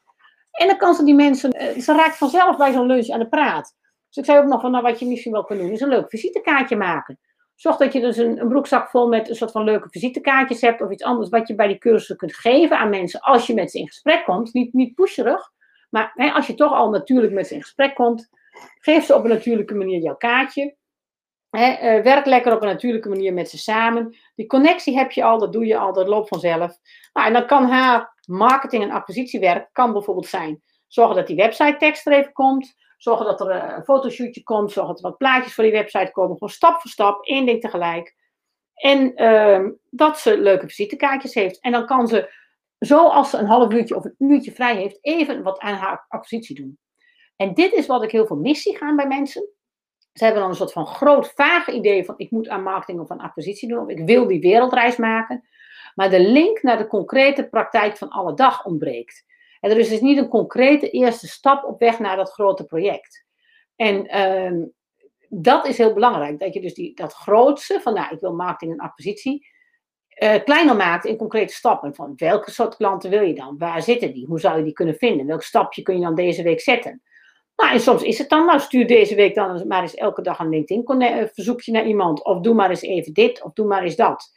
En dan kan ze die mensen, eh, ze raakt vanzelf bij zo'n lunch aan de praat. Dus ik zei ook nog van, nou wat je misschien wel kunt doen, is een leuk visitekaartje maken. Zorg dat je dus een, broekzak vol met een soort van leuke visitekaartjes hebt of iets anders wat je bij die cursussen kunt geven aan mensen als je met ze in gesprek komt. Niet, niet pusherig, maar hè, als je toch al natuurlijk met ze in gesprek komt, geef ze op een natuurlijke manier jouw kaartje. He, uh, werk lekker op een natuurlijke manier met ze samen. Die connectie heb je al, dat doe je al, dat loopt vanzelf. Nou, en dan kan haar marketing- en acquisitiewerk kan bijvoorbeeld zijn. Zorgen dat die website tekst er even komt. Zorgen dat er eh, een fotoshootje komt. Zorgen dat er wat plaatjes voor die website komen. Gewoon stap voor stap, één ding tegelijk. En uh, dat ze leuke visitekaartjes heeft. En dan kan ze, zoals ze een half uurtje of een uurtje vrij heeft, even wat aan haar acquisitie doen. En dit is wat ik heel veel mis zie gaan bij mensen. Ze hebben dan een soort van groot, vage idee van ik moet aan marketing of aan acquisitie doen, of ik wil die wereldreis maken. Maar de link naar de concrete praktijk van alle dag ontbreekt. En er is dus niet een concrete eerste stap op weg naar dat grote project. En ehm, dat is heel belangrijk, dat je dus die, dat grootste van nou, ik wil marketing en acquisitie, uh, kleiner maakt in concrete stappen. Van welke soort klanten wil je dan? Waar zitten die? Hoe zou je die kunnen vinden? Welk stapje kun je dan deze week zetten? Nou, en soms is het dan, nou stuur deze week dan maar eens elke dag een LinkedIn-verzoekje naar iemand. Of doe maar eens even dit, of doe maar eens dat.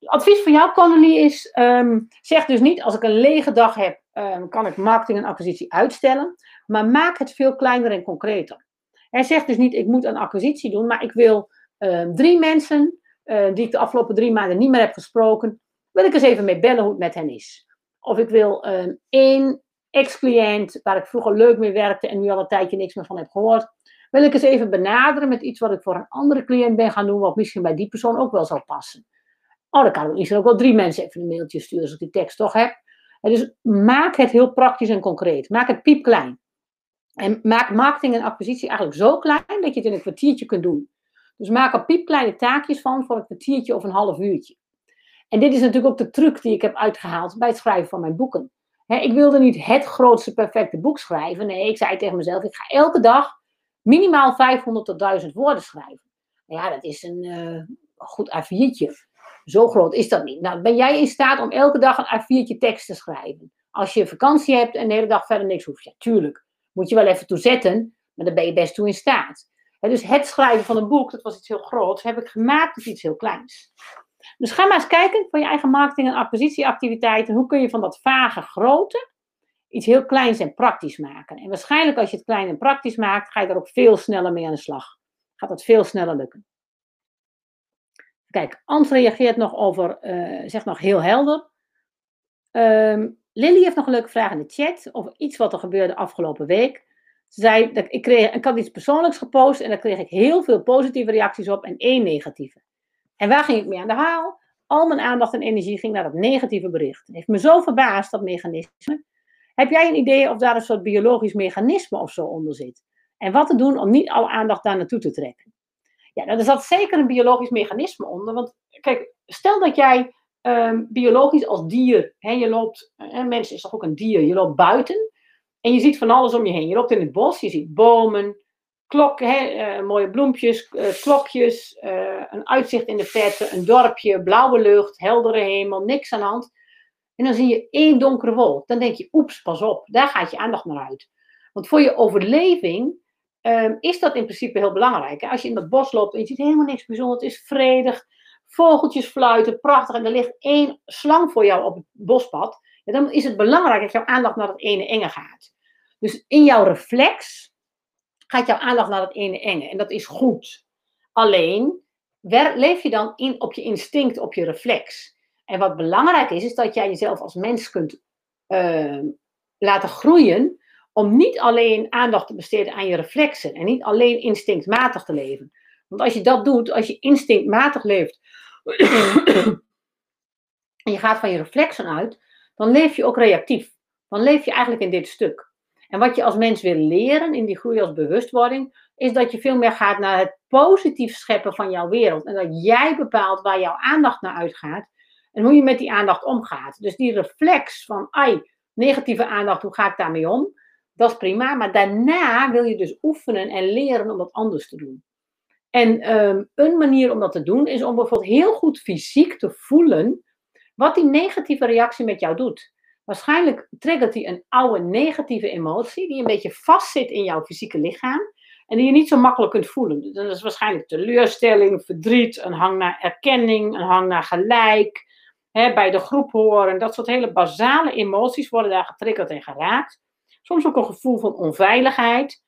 Advies van jou, Connelie, is: um, zeg dus niet als ik een lege dag heb, um, kan ik marketing en acquisitie uitstellen. Maar maak het veel kleiner en concreter. Hij zegt dus niet: ik moet een acquisitie doen, maar ik wil um, drie mensen uh, die ik de afgelopen drie maanden niet meer heb gesproken, wil ik eens even mee bellen hoe het met hen is. Of ik wil één ex-cliënt waar ik vroeger leuk mee werkte en nu al een tijdje niks meer van heb gehoord, wil ik eens even benaderen met iets wat ik voor een andere cliënt ben gaan doen, wat misschien bij die persoon ook wel zal passen. Oh, dan kan ik misschien ook wel drie mensen even een mailtje sturen als ik die tekst toch heb. Dus maak het heel praktisch en concreet. Maak het piepklein. En maak marketing en acquisitie eigenlijk zo klein dat je het in een kwartiertje kunt doen. Dus maak er piepkleine taakjes van voor een kwartiertje of een half uurtje. En dit is natuurlijk ook de truc die ik heb uitgehaald bij het schrijven van mijn boeken ik wilde niet het grootste perfecte boek schrijven. Nee, ik zei tegen mezelf, ik ga elke dag minimaal 500 tot 1000 woorden schrijven. Nou ja, dat is een uh, goed A4'tje. Zo groot is dat niet. Nou, ben jij in staat om elke dag een A4'tje tekst te schrijven? Als je vakantie hebt en de hele dag verder niks hoeft. Ja, tuurlijk. Moet je wel even toe zetten, maar dan ben je best toe in staat. dus het schrijven van een boek, dat was iets heel groots, heb ik gemaakt tot iets heel kleins. Dus ga maar eens kijken van je eigen marketing- en acquisitieactiviteiten. Hoe kun je van dat vage grote iets heel kleins en praktisch maken? En waarschijnlijk als je het klein en praktisch maakt, ga je er ook veel sneller mee aan de slag. Gaat dat veel sneller lukken. Kijk, Ant reageert nog over, uh, zegt nog heel helder. Um, Lily heeft nog een leuke vraag in de chat over iets wat er gebeurde afgelopen week. Ze zei, dat ik, kreeg, ik had iets persoonlijks gepost en daar kreeg ik heel veel positieve reacties op en één negatieve. En waar ging ik mee aan de haal? Al mijn aandacht en energie ging naar dat negatieve bericht. Het heeft me zo verbaasd, dat mechanisme. Heb jij een idee of daar een soort biologisch mechanisme of zo onder zit? En wat te doen om niet alle aandacht daar naartoe te trekken? Ja, nou, er zat zeker een biologisch mechanisme onder. Want kijk, stel dat jij Ehm, biologisch als dier. Hè, je loopt, een mens is toch ook een dier, je loopt buiten en je ziet van alles om je heen. Je loopt in het bos, je ziet bomen, klokken, hè, uh, mooie bloempjes, uh, klokjes, uh, een uitzicht in de verte, een dorpje, blauwe lucht, heldere hemel, niks aan de hand. En dan zie je één donkere wolk. Dan denk je, oeps, pas op, daar gaat je aandacht naar uit. Want voor je overleving um, is dat in principe heel belangrijk. Als je in dat bos loopt en je ziet helemaal niks bijzonders, het is vredig, vogeltjes fluiten, prachtig. En er ligt één slang voor jou op het bospad. Ja, dan is het belangrijk dat jouw aandacht naar het ene enge gaat. Dus in jouw reflex gaat jouw aandacht naar het ene enge. En dat is goed. Alleen leef je dan in, op je instinct, op je reflex. En wat belangrijk is, is dat jij jezelf als mens kunt uh, laten groeien. Om niet alleen aandacht te besteden aan je reflexen. En niet alleen instinctmatig te leven. Want als je dat doet, als je instinctmatig leeft en je gaat van je reflexen uit, dan leef je ook reactief. Dan leef je eigenlijk in dit stuk. En wat je als mens wil leren in die groei als bewustwording, is dat je veel meer gaat naar het positief scheppen van jouw wereld. En dat jij bepaalt waar jouw aandacht naar uitgaat en hoe je met die aandacht omgaat. Dus die reflex van, ai, negatieve aandacht, hoe ga ik daarmee om? Dat is prima, maar daarna wil je dus oefenen en leren om dat anders te doen. En um, een manier om dat te doen is om bijvoorbeeld heel goed fysiek te voelen wat die negatieve reactie met jou doet. Waarschijnlijk triggert die een oude negatieve emotie die een beetje vastzit in jouw fysieke lichaam en die je niet zo makkelijk kunt voelen. Dat is waarschijnlijk teleurstelling, verdriet, een hang naar erkenning, een hang naar gelijk, hè, bij de groep horen. Dat soort hele basale emoties worden daar getriggerd en geraakt. Soms ook een gevoel van onveiligheid.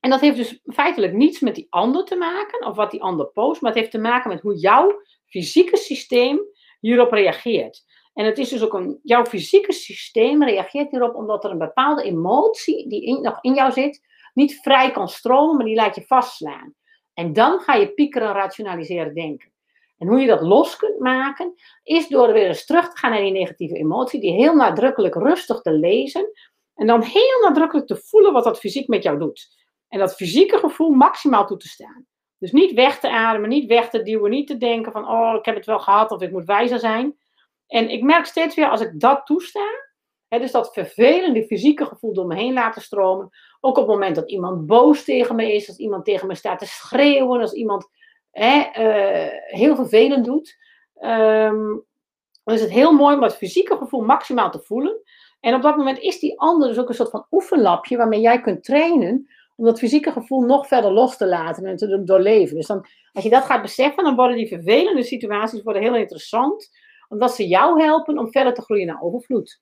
En dat heeft dus feitelijk niets met die ander te maken, of wat die ander post, maar het heeft te maken met hoe jouw fysieke systeem hierop reageert. En het is dus ook een, jouw fysieke systeem reageert hierop omdat er een bepaalde emotie die nog in jou zit, niet vrij kan stromen, maar die laat je vastslaan. En dan ga je piekeren, rationaliseren, denken. En hoe je dat los kunt maken, is door weer eens terug te gaan naar die negatieve emotie, die heel nadrukkelijk rustig te lezen. En dan heel nadrukkelijk te voelen wat dat fysiek met jou doet. En dat fysieke gevoel maximaal toe te staan. Dus niet weg te ademen, niet weg te duwen, niet te denken van, oh, ik heb het wel gehad of ik moet wijzer zijn. En ik merk steeds weer, als ik dat toesta, hè, dus dat vervelende fysieke gevoel door me heen laten stromen, ook op het moment dat iemand boos tegen me is, als iemand tegen me staat te schreeuwen, als iemand hè, uh, heel vervelend doet, um, dan is het heel mooi om dat fysieke gevoel maximaal te voelen. En op dat moment is die ander dus ook een soort van oefenlapje waarmee jij kunt trainen om dat fysieke gevoel nog verder los te laten en te doorleven. Dus dan, als je dat gaat beseffen, dan worden die vervelende situaties worden heel interessant, omdat ze jou helpen om verder te groeien naar overvloed.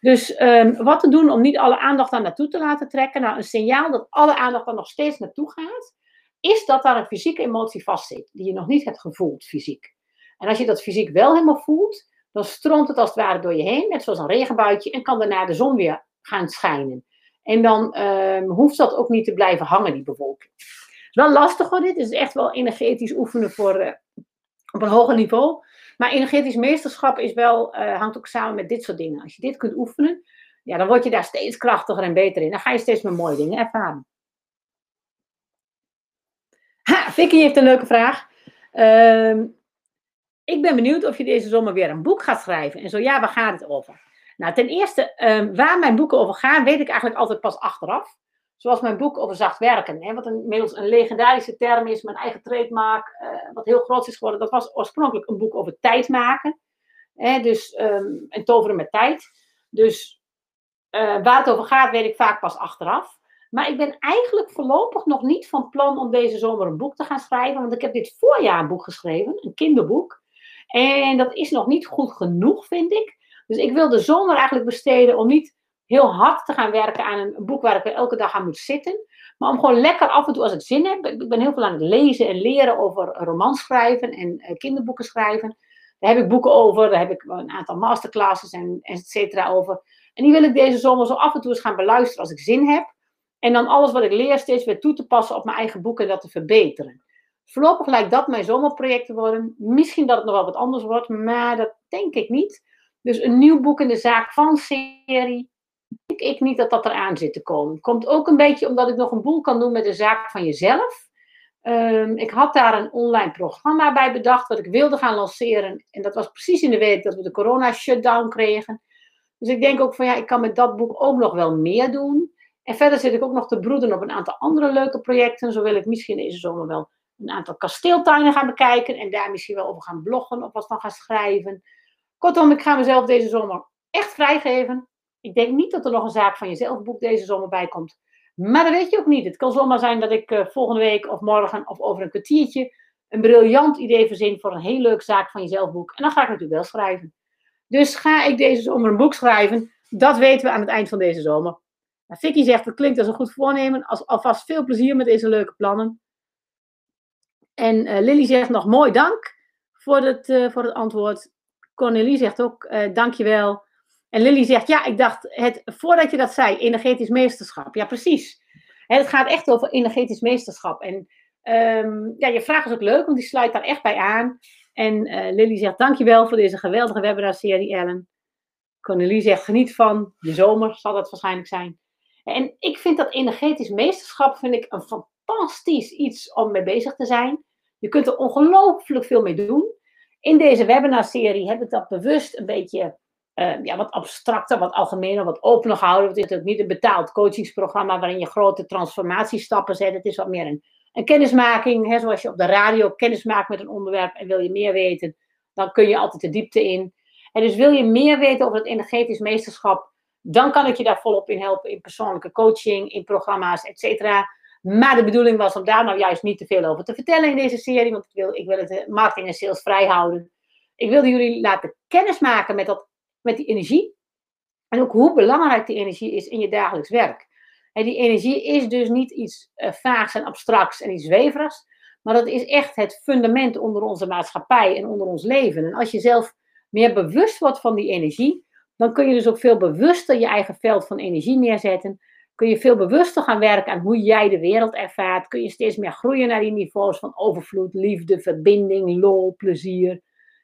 Dus um, wat te doen om niet alle aandacht daar naartoe te laten trekken? Nou, een signaal dat alle aandacht er nog steeds naartoe gaat, is dat daar een fysieke emotie vastzit, die je nog niet hebt gevoeld fysiek. En als je dat fysiek wel helemaal voelt, dan stroomt het als het ware door je heen, net zoals een regenbuitje, en kan daarna de zon weer gaan schijnen. En dan um, hoeft dat ook niet te blijven hangen, die bewolking. Wel lastig hoor, dit is echt wel energetisch oefenen voor, uh, op een hoger niveau. Maar energetisch meesterschap is wel, uh, hangt ook samen met dit soort dingen. Als je dit kunt oefenen, ja, dan word je daar steeds krachtiger en beter in. Dan ga je steeds meer mooie dingen ervaren. Ha, Vicky heeft een leuke vraag. Uh, ik ben benieuwd of je deze zomer weer een boek gaat schrijven. En zo ja, waar gaat het over? Nou, ten eerste, um, waar mijn boeken over gaan, weet ik eigenlijk altijd pas achteraf. Zoals mijn boek over zacht werken, hè, wat inmiddels een legendarische term is, mijn eigen trademark, uh, wat heel groot is geworden. Dat was oorspronkelijk een boek over tijd maken. Hè, dus, um, en toveren met tijd. Dus uh, waar het over gaat, weet ik vaak pas achteraf. Maar ik ben eigenlijk voorlopig nog niet van plan om deze zomer een boek te gaan schrijven. Want ik heb dit voorjaar een boek geschreven, een kinderboek. En dat is nog niet goed genoeg, vind ik. Dus ik wil de zomer eigenlijk besteden om niet heel hard te gaan werken aan een, boek waar ik elke dag aan moet zitten. Maar om gewoon lekker af en toe als ik zin heb. Ik ben heel veel aan het lezen en leren over romans schrijven en uh, kinderboeken schrijven. Daar heb ik boeken over, daar heb ik een aantal masterclasses en et cetera over. En die wil ik deze zomer zo af en toe eens gaan beluisteren als ik zin heb. En dan alles wat ik leer steeds weer toe te passen op mijn eigen boeken en dat te verbeteren. Voorlopig lijkt dat mijn zomerproject te worden. Misschien dat het nog wel wat anders wordt, maar dat denk ik niet. Dus een nieuw boek in de zaak van serie, denk ik niet dat dat eraan zit te komen. Komt ook een beetje omdat ik nog een boel kan doen met de zaak van jezelf. Um, ik had daar een online programma bij bedacht, wat ik wilde gaan lanceren. En dat was precies in de week dat we de corona-shutdown kregen. Dus ik denk ook van ja, ik kan met dat boek ook nog wel meer doen. En verder zit ik ook nog te broeden op een aantal andere leuke projecten. Zo wil ik misschien deze zomer wel een aantal kasteeltuinen gaan bekijken. En daar misschien wel over gaan bloggen of wat van gaan schrijven. Kortom, ik ga mezelf deze zomer echt vrijgeven. Ik denk niet dat er nog een zaak van jezelf boek deze zomer bij komt. Maar dat weet je ook niet. Het kan zomaar zijn dat ik uh, volgende week of morgen of over een kwartiertje een briljant idee verzin voor een heel leuk zaak van jezelf boek. En dan ga ik natuurlijk wel schrijven. Dus ga ik deze zomer een boek schrijven? Dat weten we aan het eind van deze zomer. Nou, Vicky zegt, dat klinkt als een goed voornemen. Als, alvast veel plezier met deze leuke plannen. En uh, Lily zegt nog mooi dank voor het, uh, voor het antwoord. Cornelie zegt ook uh, dankjewel. En Lily zegt, ja, ik dacht, het, voordat je dat zei, energetisch meesterschap. Ja, precies. Het gaat echt over energetisch meesterschap. En um, ja, je vraag is ook leuk, want die sluit daar echt bij aan. En Lily zegt, dankjewel voor deze geweldige webinar-serie, Ellen. Cornelie zegt, geniet van je zomer, zal dat waarschijnlijk zijn. En ik vind dat energetisch meesterschap vind ik een fantastisch iets om mee bezig te zijn. Je kunt er ongelooflijk veel mee doen. In deze webinar-serie heb ik dat bewust een beetje uh, ja, wat abstracter, wat algemener, wat opener gehouden. Het is ook niet een betaald coachingsprogramma waarin je grote transformatiestappen zet. Het is wat meer een, een kennismaking. Hè, zoals je op de radio kennis maakt met een onderwerp en wil je meer weten, dan kun je altijd de diepte in. En dus wil je meer weten over het energetisch meesterschap, dan kan ik je daar volop in helpen in persoonlijke coaching, in programma's, et cetera. Maar de bedoeling was om daar nou juist niet te veel over te vertellen in deze serie, want ik wil, ik wil het eh, marketing en sales vrij houden. Ik wilde jullie laten kennismaken met dat met die energie. En ook hoe belangrijk die energie is in je dagelijks werk. En die energie is dus niet iets uh, vaags en abstracts en iets zweverigs. Maar dat is echt het fundament onder onze maatschappij en onder ons leven. En als je zelf meer bewust wordt van die energie, dan kun je dus ook veel bewuster je eigen veld van energie neerzetten. Kun je veel bewuster gaan werken aan hoe jij de wereld ervaart. Kun je steeds meer groeien naar die niveaus van overvloed, liefde, verbinding, lol, plezier.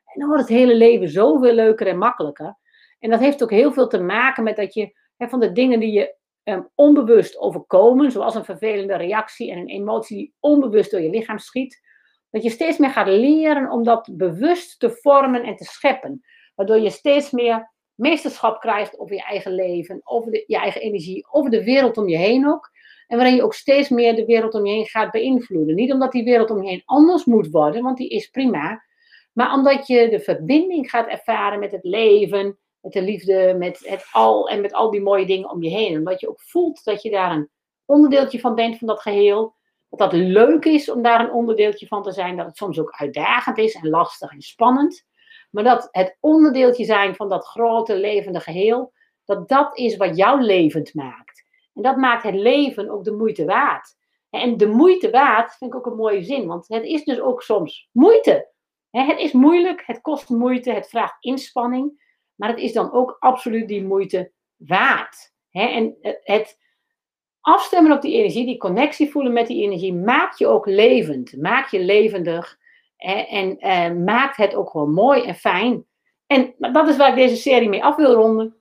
En dan wordt het hele leven zoveel leuker en makkelijker. En dat heeft ook heel veel te maken met dat je hè, van de dingen die je um, onbewust overkomen, zoals een vervelende reactie en een emotie die onbewust door je lichaam schiet, dat je steeds meer gaat leren om dat bewust te vormen en te scheppen. Waardoor je steeds meer meesterschap krijgt over je eigen leven, over je eigen energie, over de wereld om je heen ook. En waarin je ook steeds meer de wereld om je heen gaat beïnvloeden. Niet omdat die wereld om je heen anders moet worden, want die is prima. Maar omdat je de verbinding gaat ervaren met het leven, met de liefde, met het al en met al die mooie dingen om je heen. Omdat je ook voelt dat je daar een onderdeeltje van bent van dat geheel. Dat dat leuk is om daar een onderdeeltje van te zijn. Dat het soms ook uitdagend is en lastig en spannend. Maar dat het onderdeeltje zijn van dat grote levende geheel, dat dat is wat jou levend maakt. En dat maakt het leven ook de moeite waard. En de moeite waard vind ik ook een mooie zin, want het is dus ook soms moeite. Het is moeilijk, het kost moeite, het vraagt inspanning. Maar het is dan ook absoluut die moeite waard. En het afstemmen op die energie, die connectie voelen met die energie, maakt je ook levend. Maakt je levendig. En eh, maakt het ook gewoon mooi en fijn. En dat is waar ik deze serie mee af wil ronden.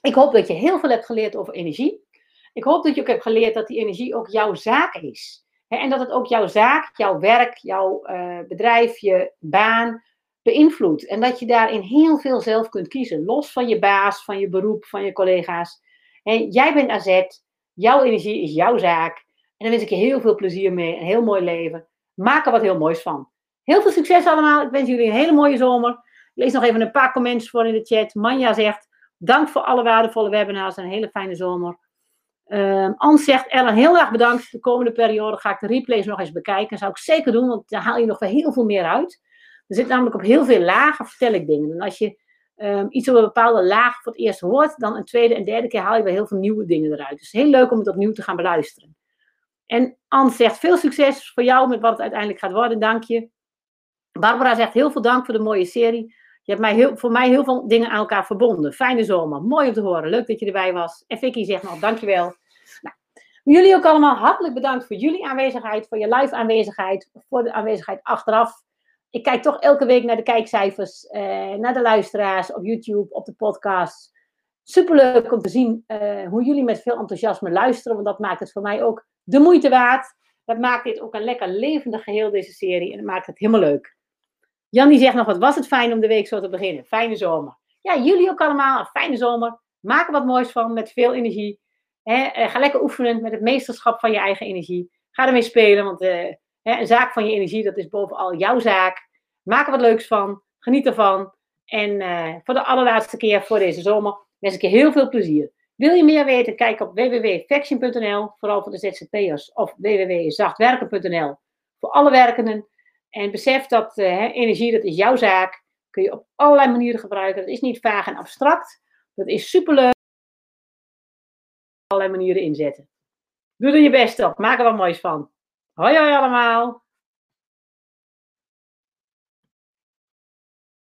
Ik hoop dat je heel veel hebt geleerd over energie. Ik hoop dat je ook hebt geleerd dat die energie ook jouw zaak is. En dat het ook jouw zaak, jouw werk, jouw uh, bedrijf, je baan, beïnvloedt. En dat je daarin heel veel zelf kunt kiezen. Los van je baas, van je beroep, van je collega's. En jij bent AZ. Jouw energie is jouw zaak. En dan wens ik je heel veel plezier mee. Een heel mooi leven. Maak er wat heel moois van. Heel veel succes allemaal. Ik wens jullie een hele mooie zomer. Ik lees nog even een paar comments voor in de chat. Manja zegt, dank voor alle waardevolle webinars en een hele fijne zomer. Um, Ans zegt, Ellen, heel erg bedankt. De komende periode ga ik de replays nog eens bekijken. Dat zou ik zeker doen, want daar haal je nog wel heel veel meer uit. Er zit namelijk op heel veel lagen vertel ik dingen. En als je um, iets op een bepaalde laag voor het eerst hoort, dan een tweede en derde keer haal je wel heel veel nieuwe dingen eruit. Dus heel leuk om het opnieuw te gaan beluisteren. En Ans zegt, veel succes voor jou met wat het uiteindelijk gaat worden, dank je. Barbara zegt, heel veel dank voor de mooie serie. Je hebt mij heel, voor mij heel veel dingen aan elkaar verbonden. Fijne zomer, mooi om te horen. Leuk dat je erbij was. En Vicky zegt nog, dankjewel. Nou, jullie ook allemaal hartelijk bedankt voor jullie aanwezigheid, voor je live aanwezigheid, voor de aanwezigheid achteraf. Ik kijk toch elke week naar de kijkcijfers, eh, naar de luisteraars op YouTube, op de podcast. Superleuk om te zien eh, hoe jullie met veel enthousiasme luisteren, want dat maakt het voor mij ook de moeite waard. Dat maakt dit ook een lekker levendig geheel, deze serie, en dat maakt het helemaal leuk. Jan die zegt nog, wat was het fijn om de week zo te beginnen. Fijne zomer. Ja, jullie ook allemaal. Een fijne zomer. Maak er wat moois van met veel energie. Eh, ga lekker oefenen met het meesterschap van je eigen energie. Ga ermee spelen, want uh, een zaak van je energie, dat is bovenal jouw zaak. Maak er wat leuks van. Geniet ervan. En uh, voor de allerlaatste keer voor deze zomer wens ik je heel veel plezier. Wil je meer weten? Kijk op www.faction.nl, vooral voor de ZZP'ers, of www.zachtwerken.nl voor alle werkenden. En besef dat uh, energie, dat is jouw zaak. Kun je op allerlei manieren gebruiken. Dat is niet vaag en abstract. Dat is superleuk. Op allerlei manieren inzetten. Doe er je best op. Maak er wat moois van. Hoi hoi allemaal.